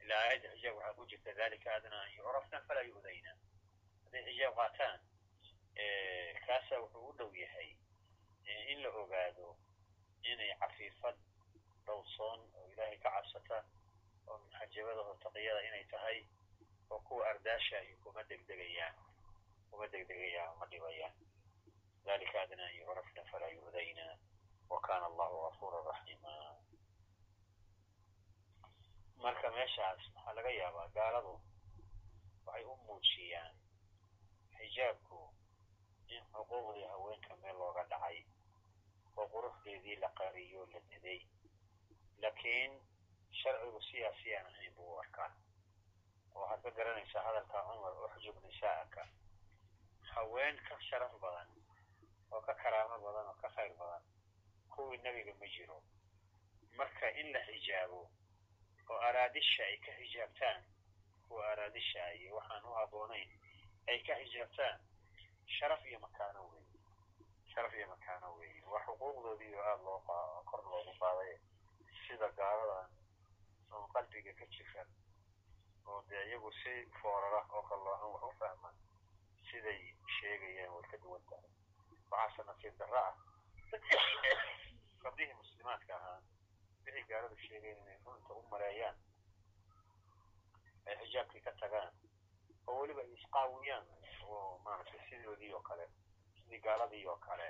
ilaa aayadda xijaab waxaa ku jirta dalika adnaa an yucrafna falaa yu'dayna hadday xijaab qaataan kaasaa wuxuu u dhow yahay in la ogaado inay cafiifad dhowrsoon oo ilaahay ka cabsata oo muxajabada oo taqiyada inay tahay oo kuwa ardaasha iyo kuma degdegayaan kuma degdegayaan uma dhibayaan dalika adnaa an yucrafna falaa yu'dayna wa kana allahu gafuura raxiima marka meeshaas waxaa laga yaabaa gaaladu waxay u muujiyaan xijaabku in xuquuqdii haweenka meel looga dhacay oo quruxdeedii la qariyo la diday. Laakiin sharcigu siyaasiyaan ahayn buu u arkaa. Oo waxaad ka garanaysaa hadalka cumar uxjub nisaa'aka haween ka sharaf badan oo ka karaamo badan oo ka khayr badan kuwii nebiga ma jiro. Marka in la xijaabo oo araadisha ay ka xijaabtaan kuwa araadisha iyo waxaan u habboonayn. Ay ka xijaabtaan sharaf iyo makaano weeye sharaf iyo makaano weeye waa xuquuqdoodii oo aada loo kor loogu qaaday. Sida gaaladan oo qalbiga ka jiran oo dee iyagu si foorara oo kalloocan wax u fahmaan. Siday sheegayaan way ka duwan tahay. Waxaase nasiib darro ah. Gabdhihii muslimaadka ahaa wixii gaaladu sheegayen inay runta u maleeyaan ay xijaabkii ka tagaan oo weliba ay isqaawiyaan oo maaragtay sidoodii oo kale sidii gaaladii oo kale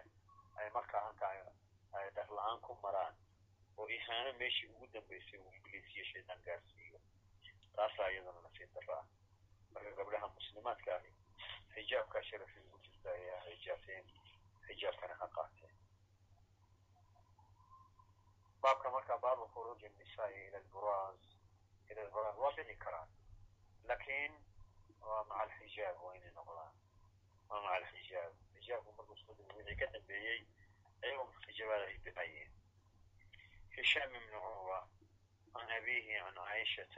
ay markaa halkaa ay dhaqla-aan ku maraan oo ihaano meeshii ugu dambaysay uu ibliis iyo shaydaan gaarsiiyo taasaa iyadana nasiib darro ah marka gabdhaha muslimaadka ahi xijaabkaa sharafii ugu jirta ayaa xijaabteen xijaabkana ha qaateen baabka markaa baabu khuruuji nisaai ila lburaaz ila lburaaz waa dhici karaan lakin waa maca alxijaab waa inay noqdaan waa maca alxijaab xijaabku markuu soo dego wixii ka dambeeyey ayagoo xijaabada ay bixayeen هشام بن عروة عن أبيه عن عائشة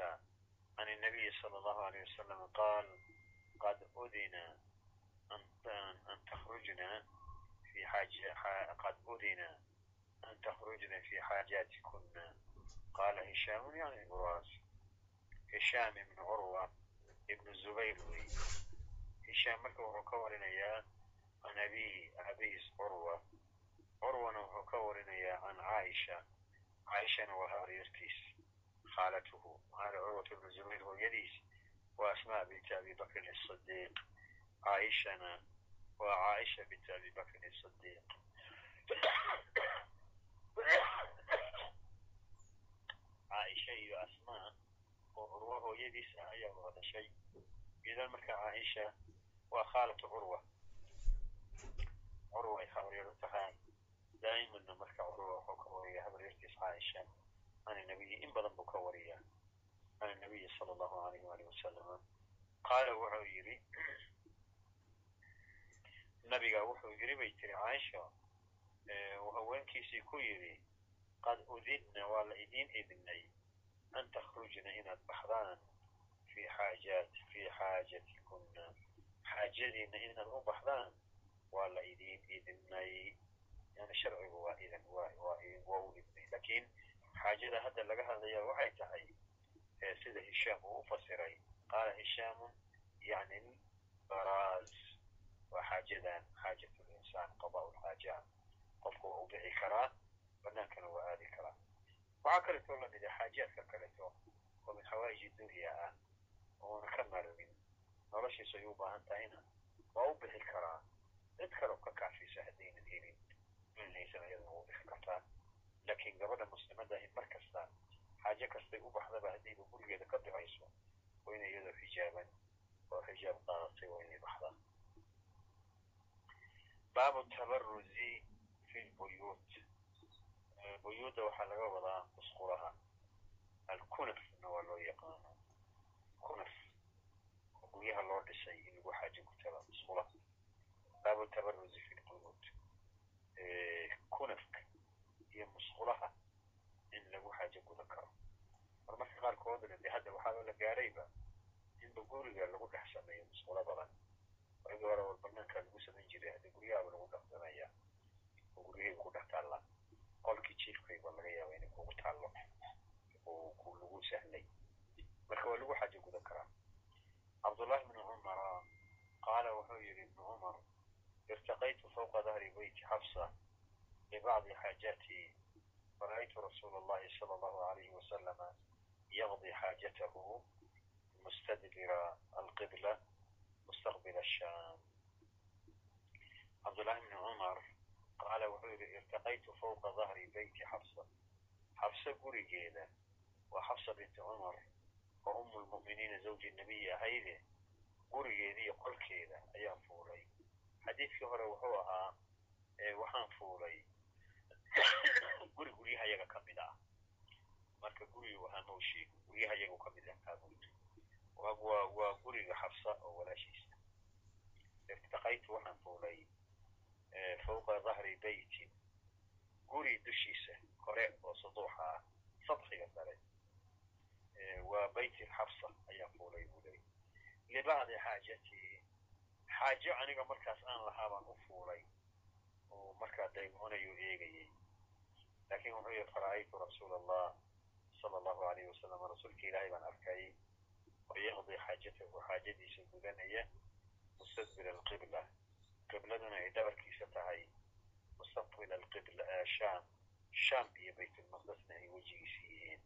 عن النبي صلى الله عليه وسلم قال قد أذن أن, أن تخرجنا في حاجة قد أذن أن تخرجن في حاجاتكن قال هشام يعني البراز هشام بن عروة ابن الزبير هشام مركب وكورنيا عن أبيه أبيه عروة عروة وكورنيا عن عائشة عائشة وهاريرتيس خالته هذا عروة بن الزبير ويديس وأسماء بنت أبي بكر الصديق عائشة وعائشة بنت أبي بكر الصديق caaisha iyo asmaa oo urwa hooyadiis ah ayaa wada dhashay idan marka caaisha waa khaalatu curwa curwa ay habaryaro tahay. Daa'imanna marka curwa wuxuu ka wariyaa habaryartiis caaisha can nabiyi in badan buu ka wariyaa can nabiyi sala allahu alayh waalih wasalama qaala wuxuu yidhi nabiga wuxuu yidhi bay tiri caaisha uu haweenkiisii ku yidhi qad udidna waa la idiin idinay an takhrujna inaad baxdaan fi xaajaat fii xaajatikuna xaajadiina inaad u baxdaan waa la idiin idinay. Yani sharcigu waa idin waa u idnay laakiin xaajada hadda laga hadlaya waxay tahay sida hishaam uu u fasiray. Qaala hishaamun yani baraaz waa xaajadan xaajat linsaan lxaaja qofku waa u bixi karaa banaankana waa aadi karaa waxaa kaleetoo la mid a xaajaadka kaleeto oo min xawaaiji dunya ah oona ka marmin noloshiisa ay u baahan tahayna waa u bixi karaa cid kaloo ka kaafisa haddaynan helin ilnaysan ayadana u bixi kartaa laakiin gabadha muslimada ahi mar kasta xaajo kastay u baxdaba haddayba gurigeeda ka bixayso waa inay iyadoo xijaaban oo xijaab qaadatay waa inay baxdaa baabu tabaruzi fi lbuyuut buyuudda waxaa laga wadaa musqulaha. Alkunafna waa loo yaqaano. Kunaf. Guryaha loo dhisay in lagu xaajo ku tala musqulaha baabu tabaruzi fi lbuyuut kunafka iyo musqulaha in lagu xaajo gudan karo. Mar marka qaarkoodna de hadda waxaaba la gaarayba inba guriga lagu dhex sameeyo musqulo badan. Waagi hore war banaanka lagu samayn jiray hadda guryahaaba lagu dhex sameeya oo guryahayga ku dhex taalla qolkii jiifkayga baa laga yaaba inay kugu taallo oo ku lagu sahlay marka waa lagu xajo gudan karaa cabdullaahi bni cumara qaala wuxuu yidhi ibnu cumar irtaqaytu fawqa dahri beyti xabsa libacdi xaajatii fara'aytu rasuula allahi sala allahu alayhi wasalama yaqdi xaajatahu mustadbira alqibla mustaqbila ashaam cabdullaahi bni cumar qaala wuxuu yidhi irtaqaytu fawqa dahri beyti xabsa xabsa gurigeeda waa xabsa binti cumar oo ummulmu'miniina zawji nebiyi ahayde gurigeeda iyo qolkeeda ayaan fuulay xadiidkii hore wuxuu ahaa waxaan fuulay guri guryaha yaga ka mid ah marka guriga wahaamawshiig guryaha yagu ka mid ah kaabuuto waa guriga xabsa oo walaashiisa irtaqaytu waxaan fuulay fawqa dahri beytin guri dushiisa kore oo saduuxa ah sadxiga sare waa beyti xabsa ayaan fuulay buu leey libacdi xaajatii xaajo aniga markaas aan lahaa baan u fuulay oo markaa daymonayo eegayay. Lakin wuxuu yihi fara'aytu rasuul allah sala allahu alayh wasalam rasuulka ilaahay baan arkay oo yaqdi xaajatahu xaajadiisa gudanaya mustaqbil alqibla qibladuna ay dhabarkiisa tahay mustaqbil alqibla sham sham iyo baytulmaqdesna ay wejigiisa yihiin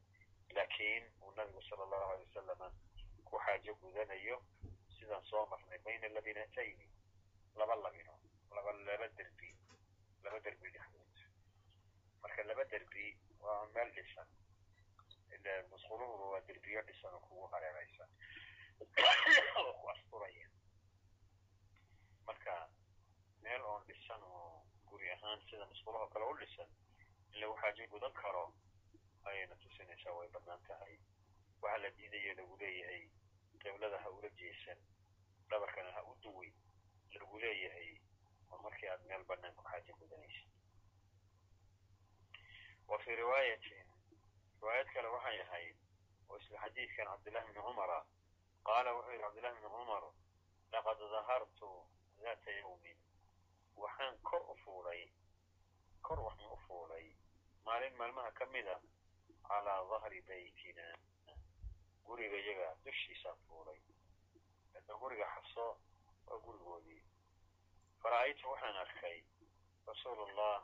laakiin uu nabigu sala allahu alay wasalama ku xaajo gudanayo sidaan soo marnay bayna labinatayni laba labino laba laba derbi laba derbi dhexdood marka laba derbi waa meel dhisan ila waa derbiyo dhisan oo kugu hareeraysa oo ku asturaya marka meel oon dhisan oo guri ahaan sida musqulahoo kale u dhisan in lagu xaajo gudan karo ayayna tusinaysaa way bannaan tahay. Waxaa la diidaya lagu leeyahay qiblada ha ula jeesan dhabarkana ha u duwin lagu leeyahay oo markii aad meel bannaan ku xaajo gudanaysa wa fii riwaayatin riwaayad kale waxay ahayd oo isla xadiidkan cabdillahi bni cumara qaala wuxuu yidhi cabdillahi bni cumar laqad dahartu daata yawmin waxaan kor u fuulay kor waxaan u fuulay maalin maalmaha ka mida calaa dahri beytina guriga yaga dushiisaan fuulay. Hadda guriga xabso waa gurigoodii. Fara'aytu waxaan arkay rasuul allah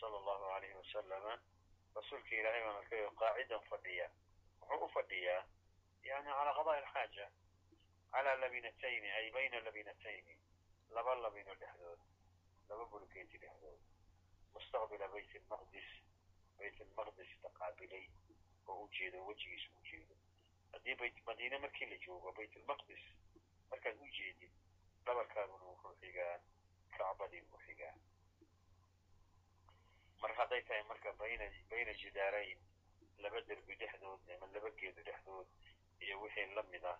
sala allahu alayhi wasalama rasuulka ilaahay baan arkay oo qaacidan fadhiya. Wuxuu u fadhiyaa yani calaa qada'i alxaaja calaa labinatayni ay bayna labinatayni laba labino dhexdood laba burgeeti dhexdood mustaqbila bayt lmaqdis bayt lmaqdis taqaabilay oo u jeedo wejigiisa u jeedo haddii bayt madiine markii la joogo bayt lmaqdis markaad u jeedid dhabarkaaguna wuxuu xigaa kacbadii buu xigaa mar hadday tahay marka bayna bayna jidaarayn laba derbi dhexdood ama laba geedo dhexdood iyo wixii la mid ah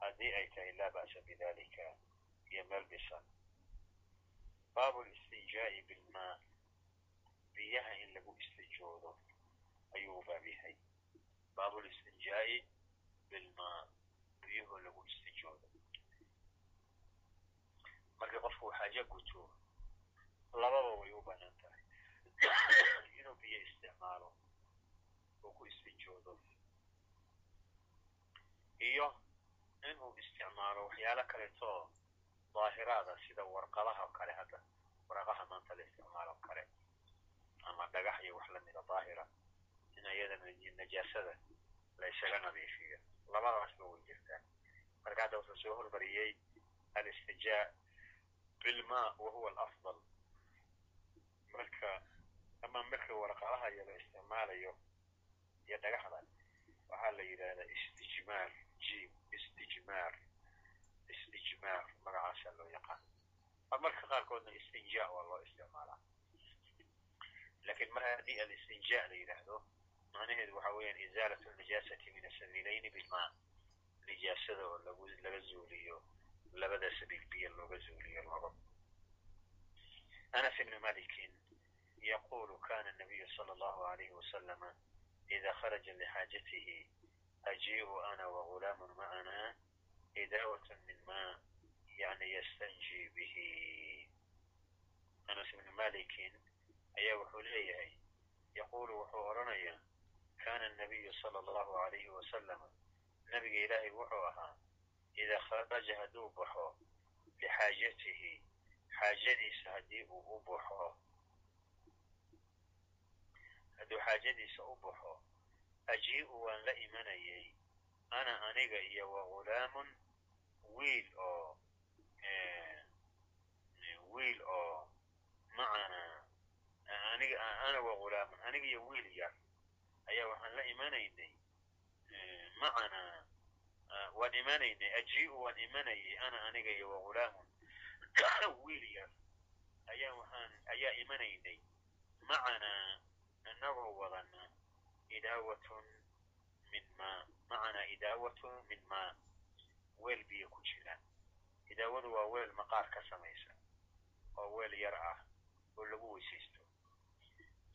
haddii ay tahay laa ba'sa bidalika iyo meel dhisan baabu listinjaa'i bilmaa. Biyaha in lagu istijoodo ayuu baab yahay. Baabu listinjaa'i bilmaa. Biyuhu lagu istijoodo. Markii qofku xaajo guto lababa way u bannaan tahay. Inuu biyo isticmaalo oo ku istijoodo. Iyo inuu isticmaalo waxyaalo kaleetoo daahiraada sida warqadaha o kale hadda waraqaha maanta la isticmaalo kale ama dhagax iyo wax lamida daahira in ayadana najaasada la ysaga nadiifiyo. Labadaasba way jirtaa. Marka hadda wuxuu soo hormariyey alistijaa bilma wa huwa alafdal. Marka ama marka warqadaha iyo la isticmaalayo iyo dhagaxda waxaa la yidhahdaa istijmaar jim istijmaar istijmaar magacaasa loo yaqaan. Marka qaarkoodna istinja waa loo isticmaalaa. Lakin mar haddii alistinja la yidhaahdo macnaheedu waxa weeyaan izaalat najaasati min asabiilayni bilmaa. Nijaasada oo lagu laga zuuliyo labada sabiil biyo looga zuuliyo labo anas ibni malikin yaqulu kana nabiyu sala allahu alayhi wasalama ida kharaja lixaajatihi ajii'u ana wagulaamun macana idaawatan min maa yani yastanji bihi anas ibni malikin ayaa wuxuu leeyahay yaqulu wuxuu odhanayaa kana nabiyu sala allahu alayhi wasalama nabiga ilaahay wuxuu ahaa idaa kharaja hadduu baxo lixaajatihi xaajadiisa haddii uu u baxo hadduu xaajadiisa u baxo ajii'u waan la imanayay ana aniga iyo wiil oo wiil oo macana aniga ana wagulaamun aniga iyo wiil yar ayaa waxaan la imanaynay macana waan imanaynay ajii'u waan imanayay ana aniga iyo wagulaamun wiil yar ayaa waxaan ayaa imanaynay macanaa inagoo wadana idaawatun min maa macanaa idaawatun min maa weel biyo ku jira. Idaawadu waa weel maqaar ka samaysa oo weel yar ah oo lagu weysaysto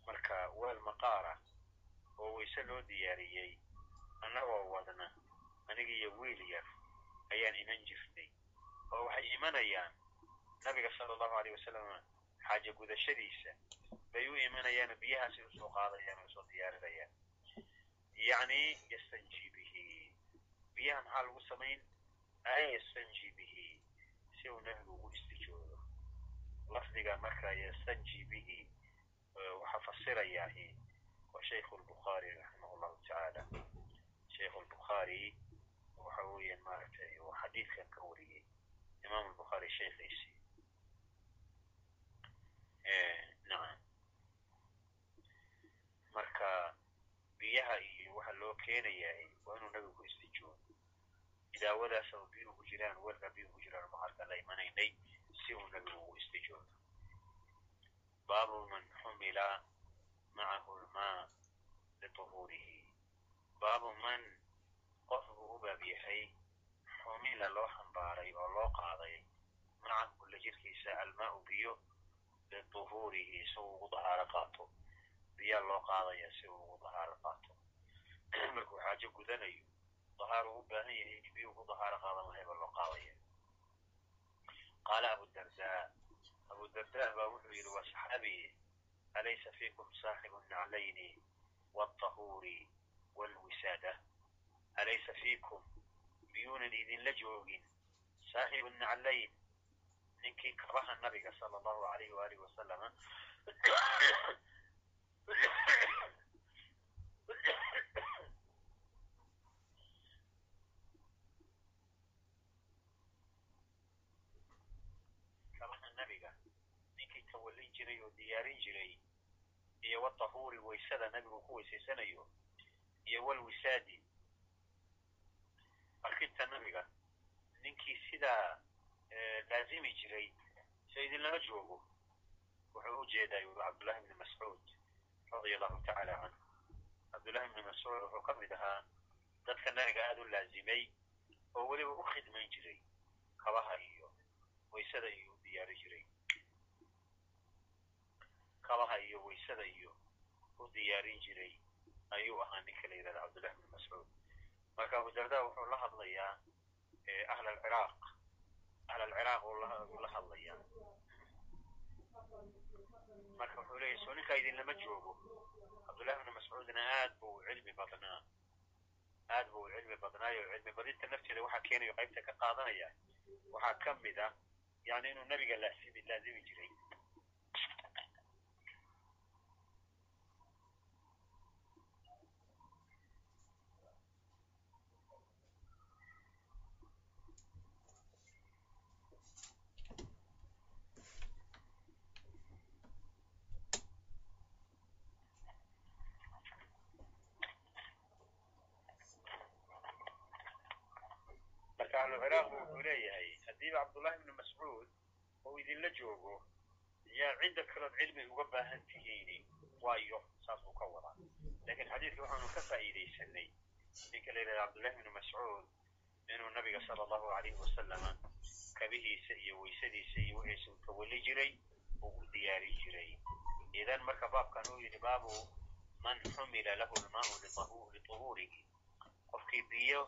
marka weel maqaar ah oo wayse loo diyaariyey annagoo wadna aniga iyo wiil yar ayaan iman jirnay. Oo waxay imanayaan nabiga sala allahu alayh wasalam xaaja gudashadiisa. Bay u imanayaano biyahaasay u soo qaadayaan oo u soo diyaarinayaan. Yacni yastanji bihi. Biyaha maxaa lagu samayn an yastanji bihi si uu nabigu ugu istijoodo lafdiga marka yastanji bihi waxaa fasirayahi waa shaykhu lbukhaari raximah llahu tacaala shaykhu lbukhaari waxa weeyaan maaragtay uu xadiidkan ka wariyey imam lbukhaari shaykhiisi nacam. Marka biyaha iyo waxa loo keenayahay waa inuu istijoodo idaawadaas oo biyuhu ku jiraan weelkaa biyuhu ku jiraan maharka la imanaynay si uu nabigu ugu istijoodo baabu man xumila macahu lmaa lituhuurihi baabu man qof u baab yahay xumila loo xambaaray oo loo qaaday macahu la jirkiisa almaau biyo lituhuurihi si uu ugu dahaaro qaato biyaa loo qaadaya si uu ugu dahaaro qaato markuu xaajo gudanayo dahaaro u baahan yahay in biyuu ku dahaaro qaadan lahay baa loo qaadaya qaala abudardaa abudardaa baa wuxuu yidhi waa alaysa fiikum saaxibu naclayni watahuuri waalwisaada alaysa fiikum miyuunan idinla joogin saaxibu naclayn ninkii kabaha nabiga sala allahu alayh waalihi wasalama diyaarin jiray iyo watahuuri waysada nabigu ku weysaysanayo iyo walwisaadi arkinta nabiga ninkii sidaa se idinlama joogo wuxuu u jeedaa yuri cabdullahi bni mascuud radia allahu tacaala canhu cabdullahi bni mascuud wuxuu ka mid ahaa dadka nabiga aada u laazimay oo weliba u khidmayn jiray kabaha iyo waysada iyo u diyaari jiray kabaha iyo waysada iyo u diyaarin jiray ayuu ahaa ninka la yidhahda cabdullahi bni mascuud marka abu darda wuxuu la hadlayaa ahl alciraaq ahl alciraaq uu la hadlayaa. Marka wuxuu leeyahy soo ninkaa idinlama joogo? Cabdullahi bni mascuudna aad buu cilmi badnaa. Aad buu cilmi badnaayo cilmi badinta nafteeda waxaa keenayo qaybta ka qaadanaya waxaa ka mid a yani inuu nabiga laazimi laazimi jiray marka ahluciraaq wuxuu leeyahay haddiiba cabdullahi bni mascuud oo idinla joogo yaa cidda kalood cilmi uga baahan tihiini waayo saas buu ka wadaa laakiin xadiidka waxaanu ka faa'iidaysanay ninka la yidhahda cabdullahi bni mascuud inuu nabiga sala allahu alayhi wasalama kabihiisa iyo waysadiisa iyo wixiisa uu tawalli jiray oo u diyaari jiray idan marka baabkan uu yidhi baabu man xumila lahu lmaau lituhuurihi qofkii biyo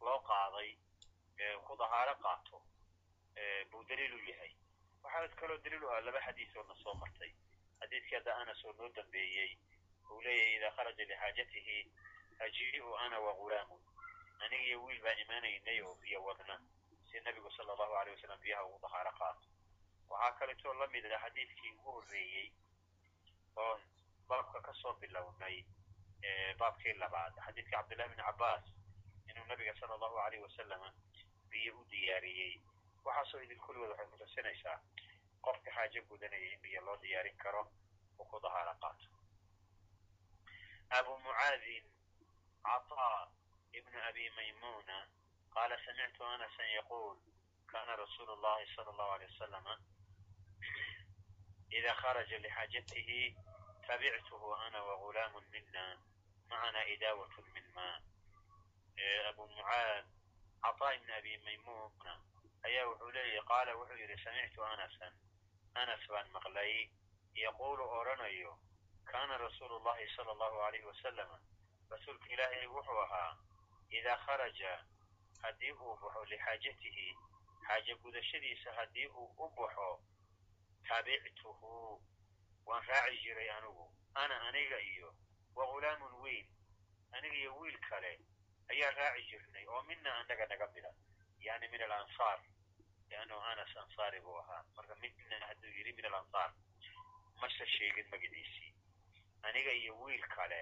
loo qaaday ku dahaaro qaato buu daliil u yahay waxaa kaloo daliil u ah laba xadiis oo na soo martay. Xadiidkii hadda anas oo noo dambeeyey. Uu leeyahay idaa kharaja lixaajatihi ajii'u ana wa ghulaamun aniga iyo wiil baa imaanaynay oo biyo wadna. Si nabigu sala allahu alay wasalam biyaha ugu dahaaro qaato. Waxaa kaleetoo la mid ah xadiidkii ugu horreeyey oon baabka ka soo bilownay baabkii labaad. Xadiidkii cabdillahi bni cabbaas inuu nabiga sala allahu alayh wasalama biyo u diyaariyey waxaasoo idin kulligood waxay kutusinaysaa qofka xaajo gudanaya in biyo loo diyaarin karo oo ku dahaaro qaato abu mucaadin caطaa ibn abi maymuna qaala samictu anasan yaquul kana rasuulu llahi sala allahu alay wasalama ida kharaja lixaajatihi tabictuhu ana wagulaamu mina macana idaawat min ma abu mucaad caطaa ibn abi maymuna ayaa wuxuu leeyahy qaala wuxuu yidhi samictu anasan. Anas baan maqlay. Yaquulu odhanayo kana rasuulu llahi sala allahu alayhi wasalama rasuulka ilaahay wuxuu ahaa idaa kharaja haddii uu baxo lixaajatihi xaaje gudashadiisa haddii uu u baxo tabictuhu waan raaci jiray anigu. Ana aniga iyo wa ghulaamun wiil. Aniga iyo wiil kale ayaa raaci jirnay oo mina annaga naga mida yani min alansaar liannahu anas ansaari buu ahaa marka mina hadduu yidhi min alansaar masa sheegin magaciisii aniga iyo wiil kale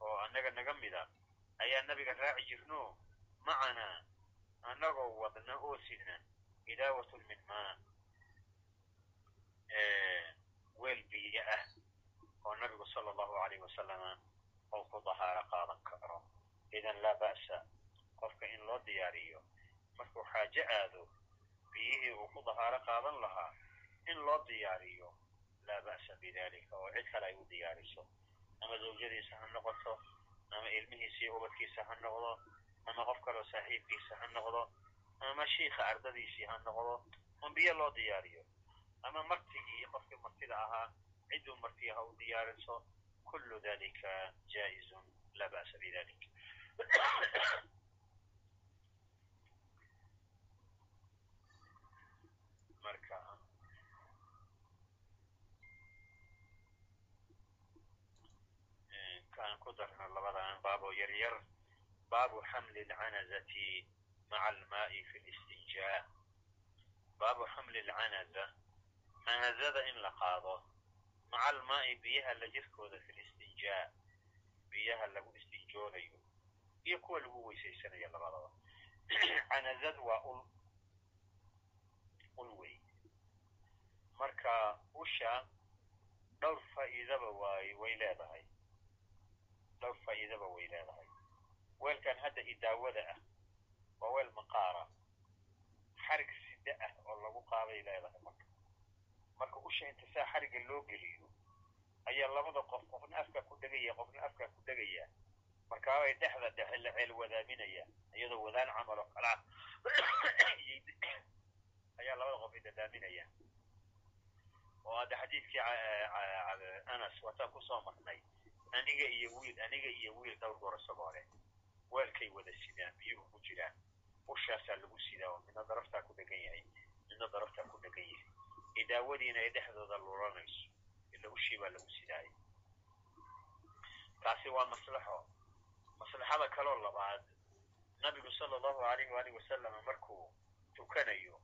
oo annaga naga mida ayaa nabiga raaci jirno macanaa annagoo wadna oo sidna idaawatun min maa weel biyo ah oo nabigu sala allahu alayh wasalama ou ku dahaaro qaadan karo idan laa ba'sa qofka in loo diyaariyo markuu xaajo aado biyihii uu ku dahaaro qaadan lahaa in loo diyaariyo. Laa ba'sa bidalika oo cid kale ay u diyaariso. Ama zawjadiisa ha noqoto ama ilmihiisa iyo ubadkiisa ha noqdo ama qof kaloo saaxiibkiisa ha noqdo ama shiika ardadiisii ha noqdo on biyo loo diyaariyo. Ama martigii qofkii martida ahaa cidduu martiya ha u diyaariso kullu dalika jaa'izun laa ba'sa bidalik marka. Kaan ku darno labadan baaboo yaryar baabu xamli alcanazati maca almaai fi listinjaa. Baabu xamli alcanaza canazada in la qaado maca almaai biyaha la jirkooda fi listinjaa biyaha lagu istinjoonayo iyo kuwa lagu weysaysanayo labadaba. Canazad waa ul wey marka usha dhowr faa'iidaba waay way leedahay. Dhowr faa'iidaba way leedahay. Weelkan hadda idaawada ah waa weel maqaara. Xarig sida ah oo lagu qaaday leedahay marka. Usha inta saa xariga loo geliyo ayaa labada qof qofna afkaa ku dhegaya qofna afkaa ku dhegaya markaabay dhexda dhexe la ceel wadaaminaya iyadoo wadaan camal oo kalaa ayaa labada qof ay oo hadda xadiidkii anas waataan ku soo marnay aniga iyo wiil aniga iyo wiil dhowr goor isagoo weelkay wada sidaan biyuhu ku jiraan ushaasaa lagu sidaa oo midna daraftaa ku dhegan yahay midna daraftaa ku dhegan yahay idaawadiina ay dhexdooda lulanayso ila ushii baa lagu sidaaya taasi waa maslaxo maslaxada kaloo labaad nabigu sala allahu alayh waalihi wasalam markuu tukanayo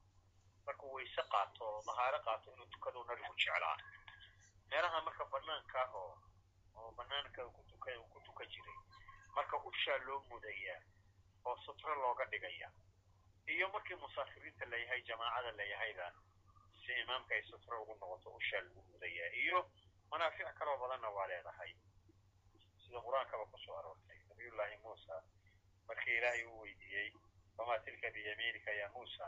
markuu wayse qaato oo dahaaro qaato inuu tukaduu nabigu jeclaa. Meelaha marka banaanka oo oo banaanka ku tuka ku tukan jiray marka ushaa loo mudayaa oo sutro looga dhigaya. Iyo markii musaafiriinta layahay jamaacada layahayba si imaamka ay sutro ugu noqoto ushaa lagu mudayaa. Iyo manaafic kaloo badanna waa leedahay. Sida qur'aankaba ku soo aroortay. Nabiyullaahi muusa markii ilaahay uu weydiiyey wamaa tilka biyamiinika ya muusa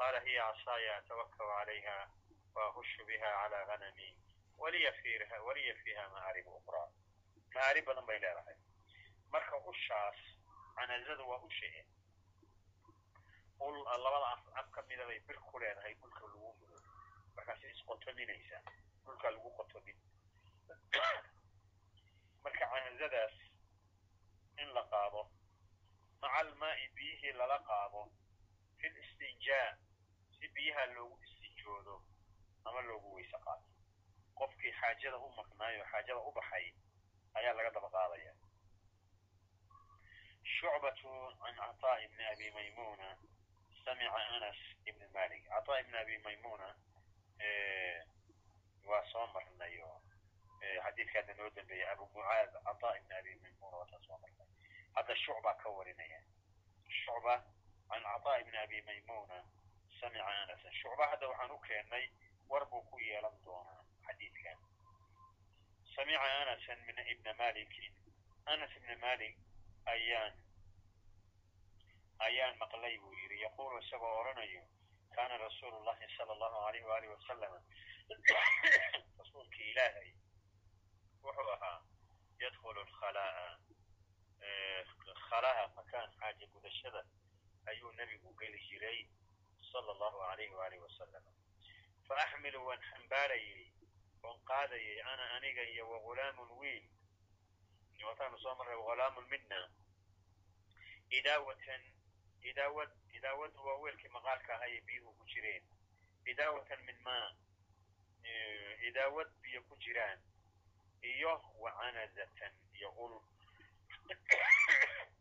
qaala hiya casaaya atawakau calayha waahushu biha calaa ganami waliya fiiha ma'aarib uqraa ma'aarib badan bay leedahay marka ushaas canazada waa ushe ul labada af ka mida bay bir ku leedahay dhulka lagu mudo markaasi isqotominaysa dhulka lagu qotomin marka canazadaas in la qaado maca almaa'i biyihii lala qaado fi listinjaa si biyaha loogu istinjoodo ama loogu weyse qaato qofkii xaajada u maqnaayo xaajada u baxay ayaa laga daba qaadaya. Shucbatu can cataa ibni abi maymuna samica anas ibni malik cataa ibni abi maymuna waa soo marnay oo xadiidka hadda noo dambeeya abu mucaad cataa ibni abi maymuna waataa soo marnay. Hadda shucba ka warinaya. Shucba can cataa ibni abi maymuna samica anasan shucba waxaan u keennay war buu ku yeelan doonaa xadiidkan samica anasan min ibna malikin anas ibna malik ayaan ayaan maqlay buu yidhi yaquulu isagoo odhanayo kaana rasuulu llahi sala allahu alayh waalihi wasalam rasuulkii ilaahay wuxuu ahaa yadkhulu lkhalaa'a khalaha makaan xaaja gudashada ayuu nebigu geli jiray sala allahu alayh waalihi wasalam fa axmilu waan xambaarayay oon qaadayay ana aniga iyo wagulaamun wiil. Wataanu soo marray wagulaamun mina idaawatan idaawad idaawadu waa weelkii maqaalka ahaa ee biyuhu ku jireen. Idaawatan min maa idaawad biyo ku jiraan iyo wacanazatan iyo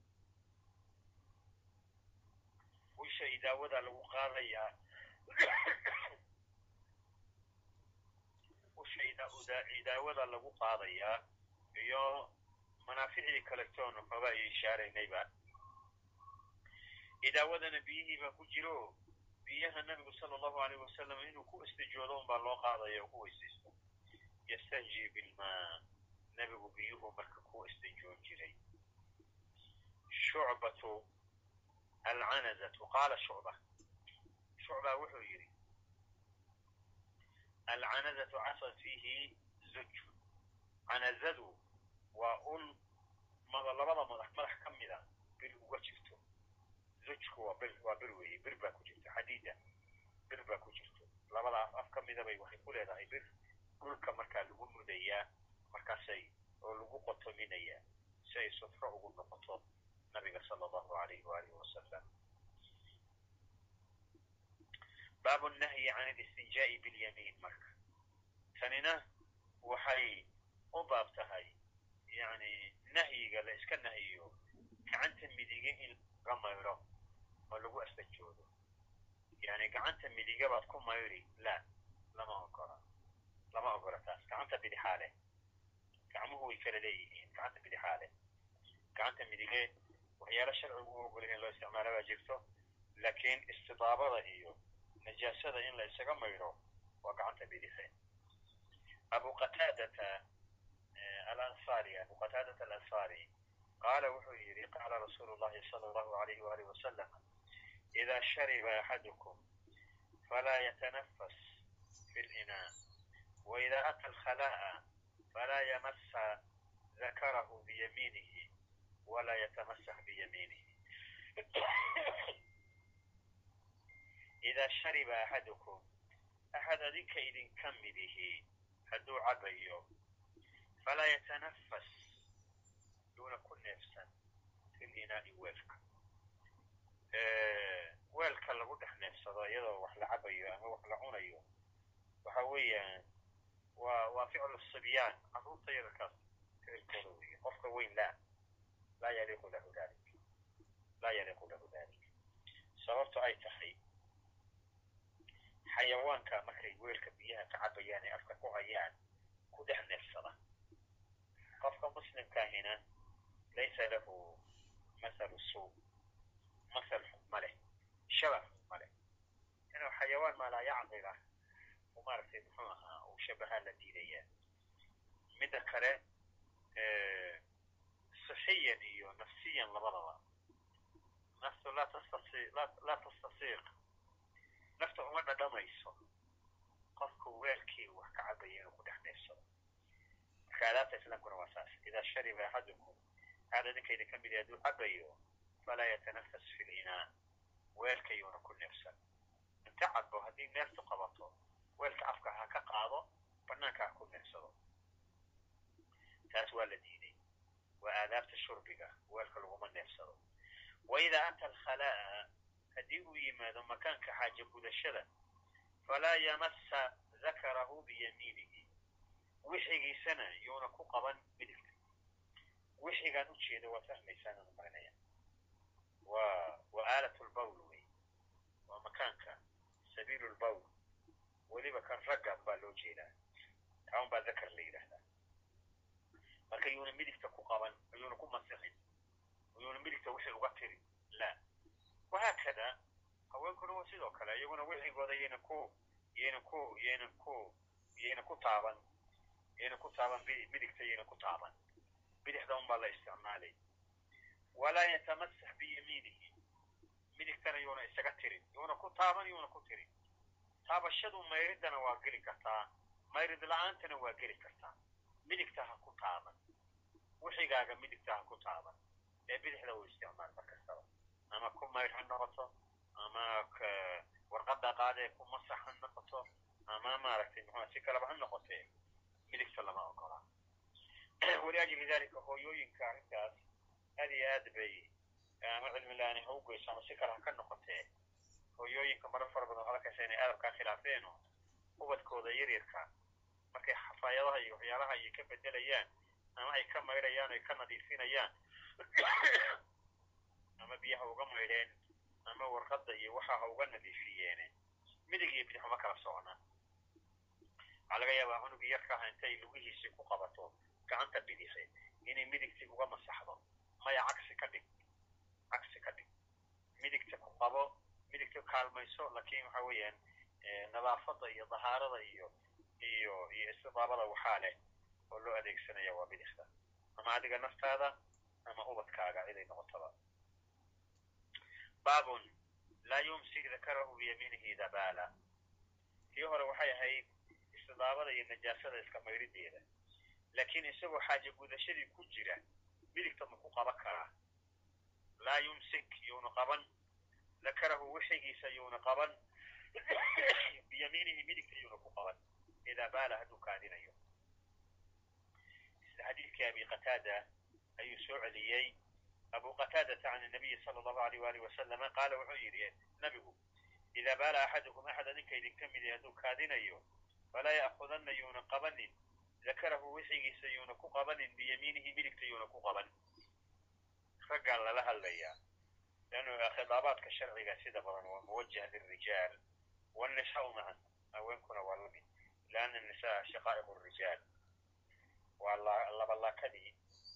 ul usha idaawada lagu qaadayaa usha idaawada lagu qaadayaa iyo manaaficdii kaletoon xoogaa iyo ishaaraynayba idaawadana biyihii baa ku jiro biyaha nabigu sala allahu alayh wasalam inuu ku istijoodo un baa loo qaadaya oo ku weysaysto yastanji bilmaa nebigu biyuhu marka ku istijoon jiray shucbatu alcanazatu qaala shucba shucba wuxuu yidhi alcanazatu casad fiihi zuju canazadu waa ul labada madax madax ka mida bir uga jirto zujku waa bir waa bir weeye bir baa ku jirto xadiida bir baa ku jirto labada af af ka midabay waxay ku leedahay bir dhulka markaa lagu mudayaa markaasay oo lagu qotominayaa si ay sufro ugu noqoto nabiga sala allahu alayhi waalihi wasalam baabu nahyi can alistinjaa'i bilyamiin marka tanina waxay u baab tahay yani nahyiga la iska nahyiyo gacanta midige in laga mayro oo lagu astajoodo yani gacanta midiga baad ku mayri la lama ogola lama ogola taas gacanta bidixaa leh gacmuhu way kala leeyihiin gacanta bidixaa leh gacanta midige waxyaala sharcigu u ogol in loo isticmaalo baa jirto laakiin istidaabada iyo najaasada in la isaga mayro waa gacanta bidixe abu qataadata alansari abu qataadata alansari qaala wuxuu yidhi qaala rasuulu llahi sala allahu alayhi waalihi wasalam ida shariba axadukum falaa yatanafas fi linaa waidaa ata alkhalaa'a falaa yamasa dakarahu biyamiinihi walaa yatamasax biyamiinihi idaa shariba axadukum axad adinka idinka midihi hadduu cabayo falaa yatanafas yuuna ku neefsan fil inaa'i weelka weelka lagu dhex neefsado iyadoo wax la cabayo ama wax la cunayo waxa weeyaan waa waa ficlu sibyaan carruurta yararkaas ficilkooda weeye qofka weyn laa laa yaliiqu lahu dalik laa yaliiqu lahu dalik sababto ay tahay xayawaanka markay weelka biyaha ka cabayaan ee afka ku hayaan ku dhex neefsada. Qofka muslimkaahina laysa lahu mahalu suu masal xun ma leh leh. Inuu xayawaan maalaa yacqilah u maaragtay muxuu ahaa uu shabahaa la diidayaa. Midda kale sixiyan iyo nafsiyan labadaba naftu laa tastasi laa uma dhadhamayso qofku weelkii wax ka cabaya inuu ku dhex marka adaabta islaamkuna waa saas idaa shariba axadukum axad adinkayda ka mid hadduu cabayo falaa yatanafas fi linaa weelka yuuna ku neefsan inta cabo haddii neeftu qabato weelka afka ha ka qaado banaanka ha ku neefsado taas waa la diiday waa aadaabta shurbiga weelka laguma neefsado wa idaa ata alkhalaa'a haddii uu yimaado makaanka xaaja gudashada falaa yamassa dakarahu biyamiinihi wixigiisana yuuna ku qaban midigta wixigaan ujeeda waa fahmaysaan anu marinaya waa aalat lbawl wey waa makaanka sabiilu lbawl weliba kan ragga baa loo jeedaa kaan baa dakar la yidhaahdaa marka yuuna midigta ku qaban yuuna ku masixin yuuna midigta wixii uga tirin la wahaakada haweenkuna waa sidoo kale iyaguna wixigooda yayna ku yayna ku yayna ku yayna ku taaban yayna ku taaban midigta yayna ku taaban bidixda un baa la isticmaalay walaa yatamasax biyamiinihi midigtana yuuna isaga tirin yuuna ku taaban yuuna ku tirin taabashadu mayridana waa geli kartaa mayrid la'aantana waa geli kartaa midigta ha ku taaban. Wixigaaga midigta ha ku taaban. Ee bidixda uu isticmaal mar kastaba ama ku mayr ha noqoto ama warqadda qaadee ku masax ha noqoto ama maaragtay muxua si kaleba ha noqotee midigta lama ogolaa waliajli dalika hooyooyinka arrintaas aad iyo aad bay ama cilmi la'aani ha u geyso ama si kale ha ka noqotee hooyooyinka marar fara badan lakaysa inay adabkaa khilaafeeno ubadkooda yaryarka markay xafaayadaha iyo waxyaalaha ay ka bedelayaan ama ay ka maydhayaan ay ka nadiifinayaan ama biyaha uga maydheen ama warqadda iyo waxa ha uga nadiifiyeene midig iyo kala socna waxaa laga yaabaa cunugii yarka aha intay lugihiisii ku qabato gacanta bidixe inay midigtii uga masaxdo. Maya cagsi ka dhig cagsi ka dhig. Midigta ku qabo midigta kaalmayso laakiin waxa weeyaan nadaafadda iyo dahaarada iyo iyo iyo istidaabada waxaa leh oo loo adeegsanaya waa bidixda. Ama adiga naftaada ama ubadkaaga ciday noqotaba. Baabun laa yumsik dakarahu biyamiinihi idaa baala. Tii hore waxay ahayd istidaabada iyo najaasada iska mayrideeda. Laakiin isagoo xaaja gudashadii ku jira midigta ma ku qaban karaa. Laa yumsik yuuna qaban. Dakarahu wixigiisa yuuna qaban. Biyamiinihi midigta yuuna ku qaban idaa baala hadduu kaadinayo sida xadiidkii abi qataada ayuu soo celiyey abu qataadata can nabiyi sala allahu alayh waalih wasalama qaala wuxuu yidhi nabigu idaa baala axadukum axad adinka idinka midi hadduu kaadinayo falaa ya'khudanna yuuna qabanin dakarahu wixigiisa yuuna ku qabanin biyamiinihi midigta yuuna ku qaban raggaa lala hadlayaa leannu khidaabaadka sharciga sida badan waa muwajah lilrijaal wاnnisaau macan haweenkuna waa la mid lianna anisaa shaqaa'iqu rijaal waa labalaakadii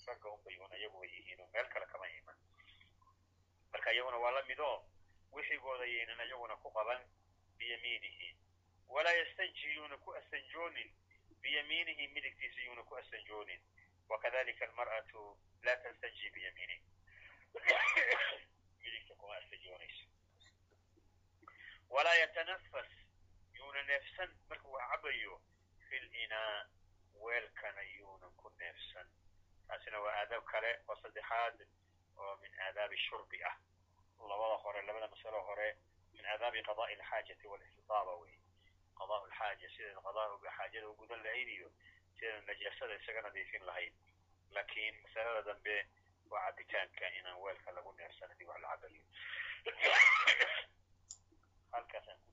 ragga unbay un iyaguba yihiinoo meel kale kama iman marka iyaguna waa la midoo wixigooda yaynan iyaguna ku qaban biyamiinihi walaa yastanji yuuna ku astanjoonin biyamiinihi midigtiisa yuuna ku astanjoonin wakadalika almar'atu laa tastanji biyamiinihi midigta kuma yuuna neefsan markuu cabayo fil inaa weelkana yuunan ku neefsan taasina waa aadaab kale oo saddexaad oo min aadaabi shurbi ah. Labada hore labada masalo hore min aadaabi qada'i alxaajati walistitaaba wey qadaa lxaaja sideeda qadaa xaajada u gudan lahayd iyo sideeda najaasada isaga nadiifin lahayd. Laakiin masalada dambe waa cabitaanka inaan weelka lagu neefsan haddii wax la cabayo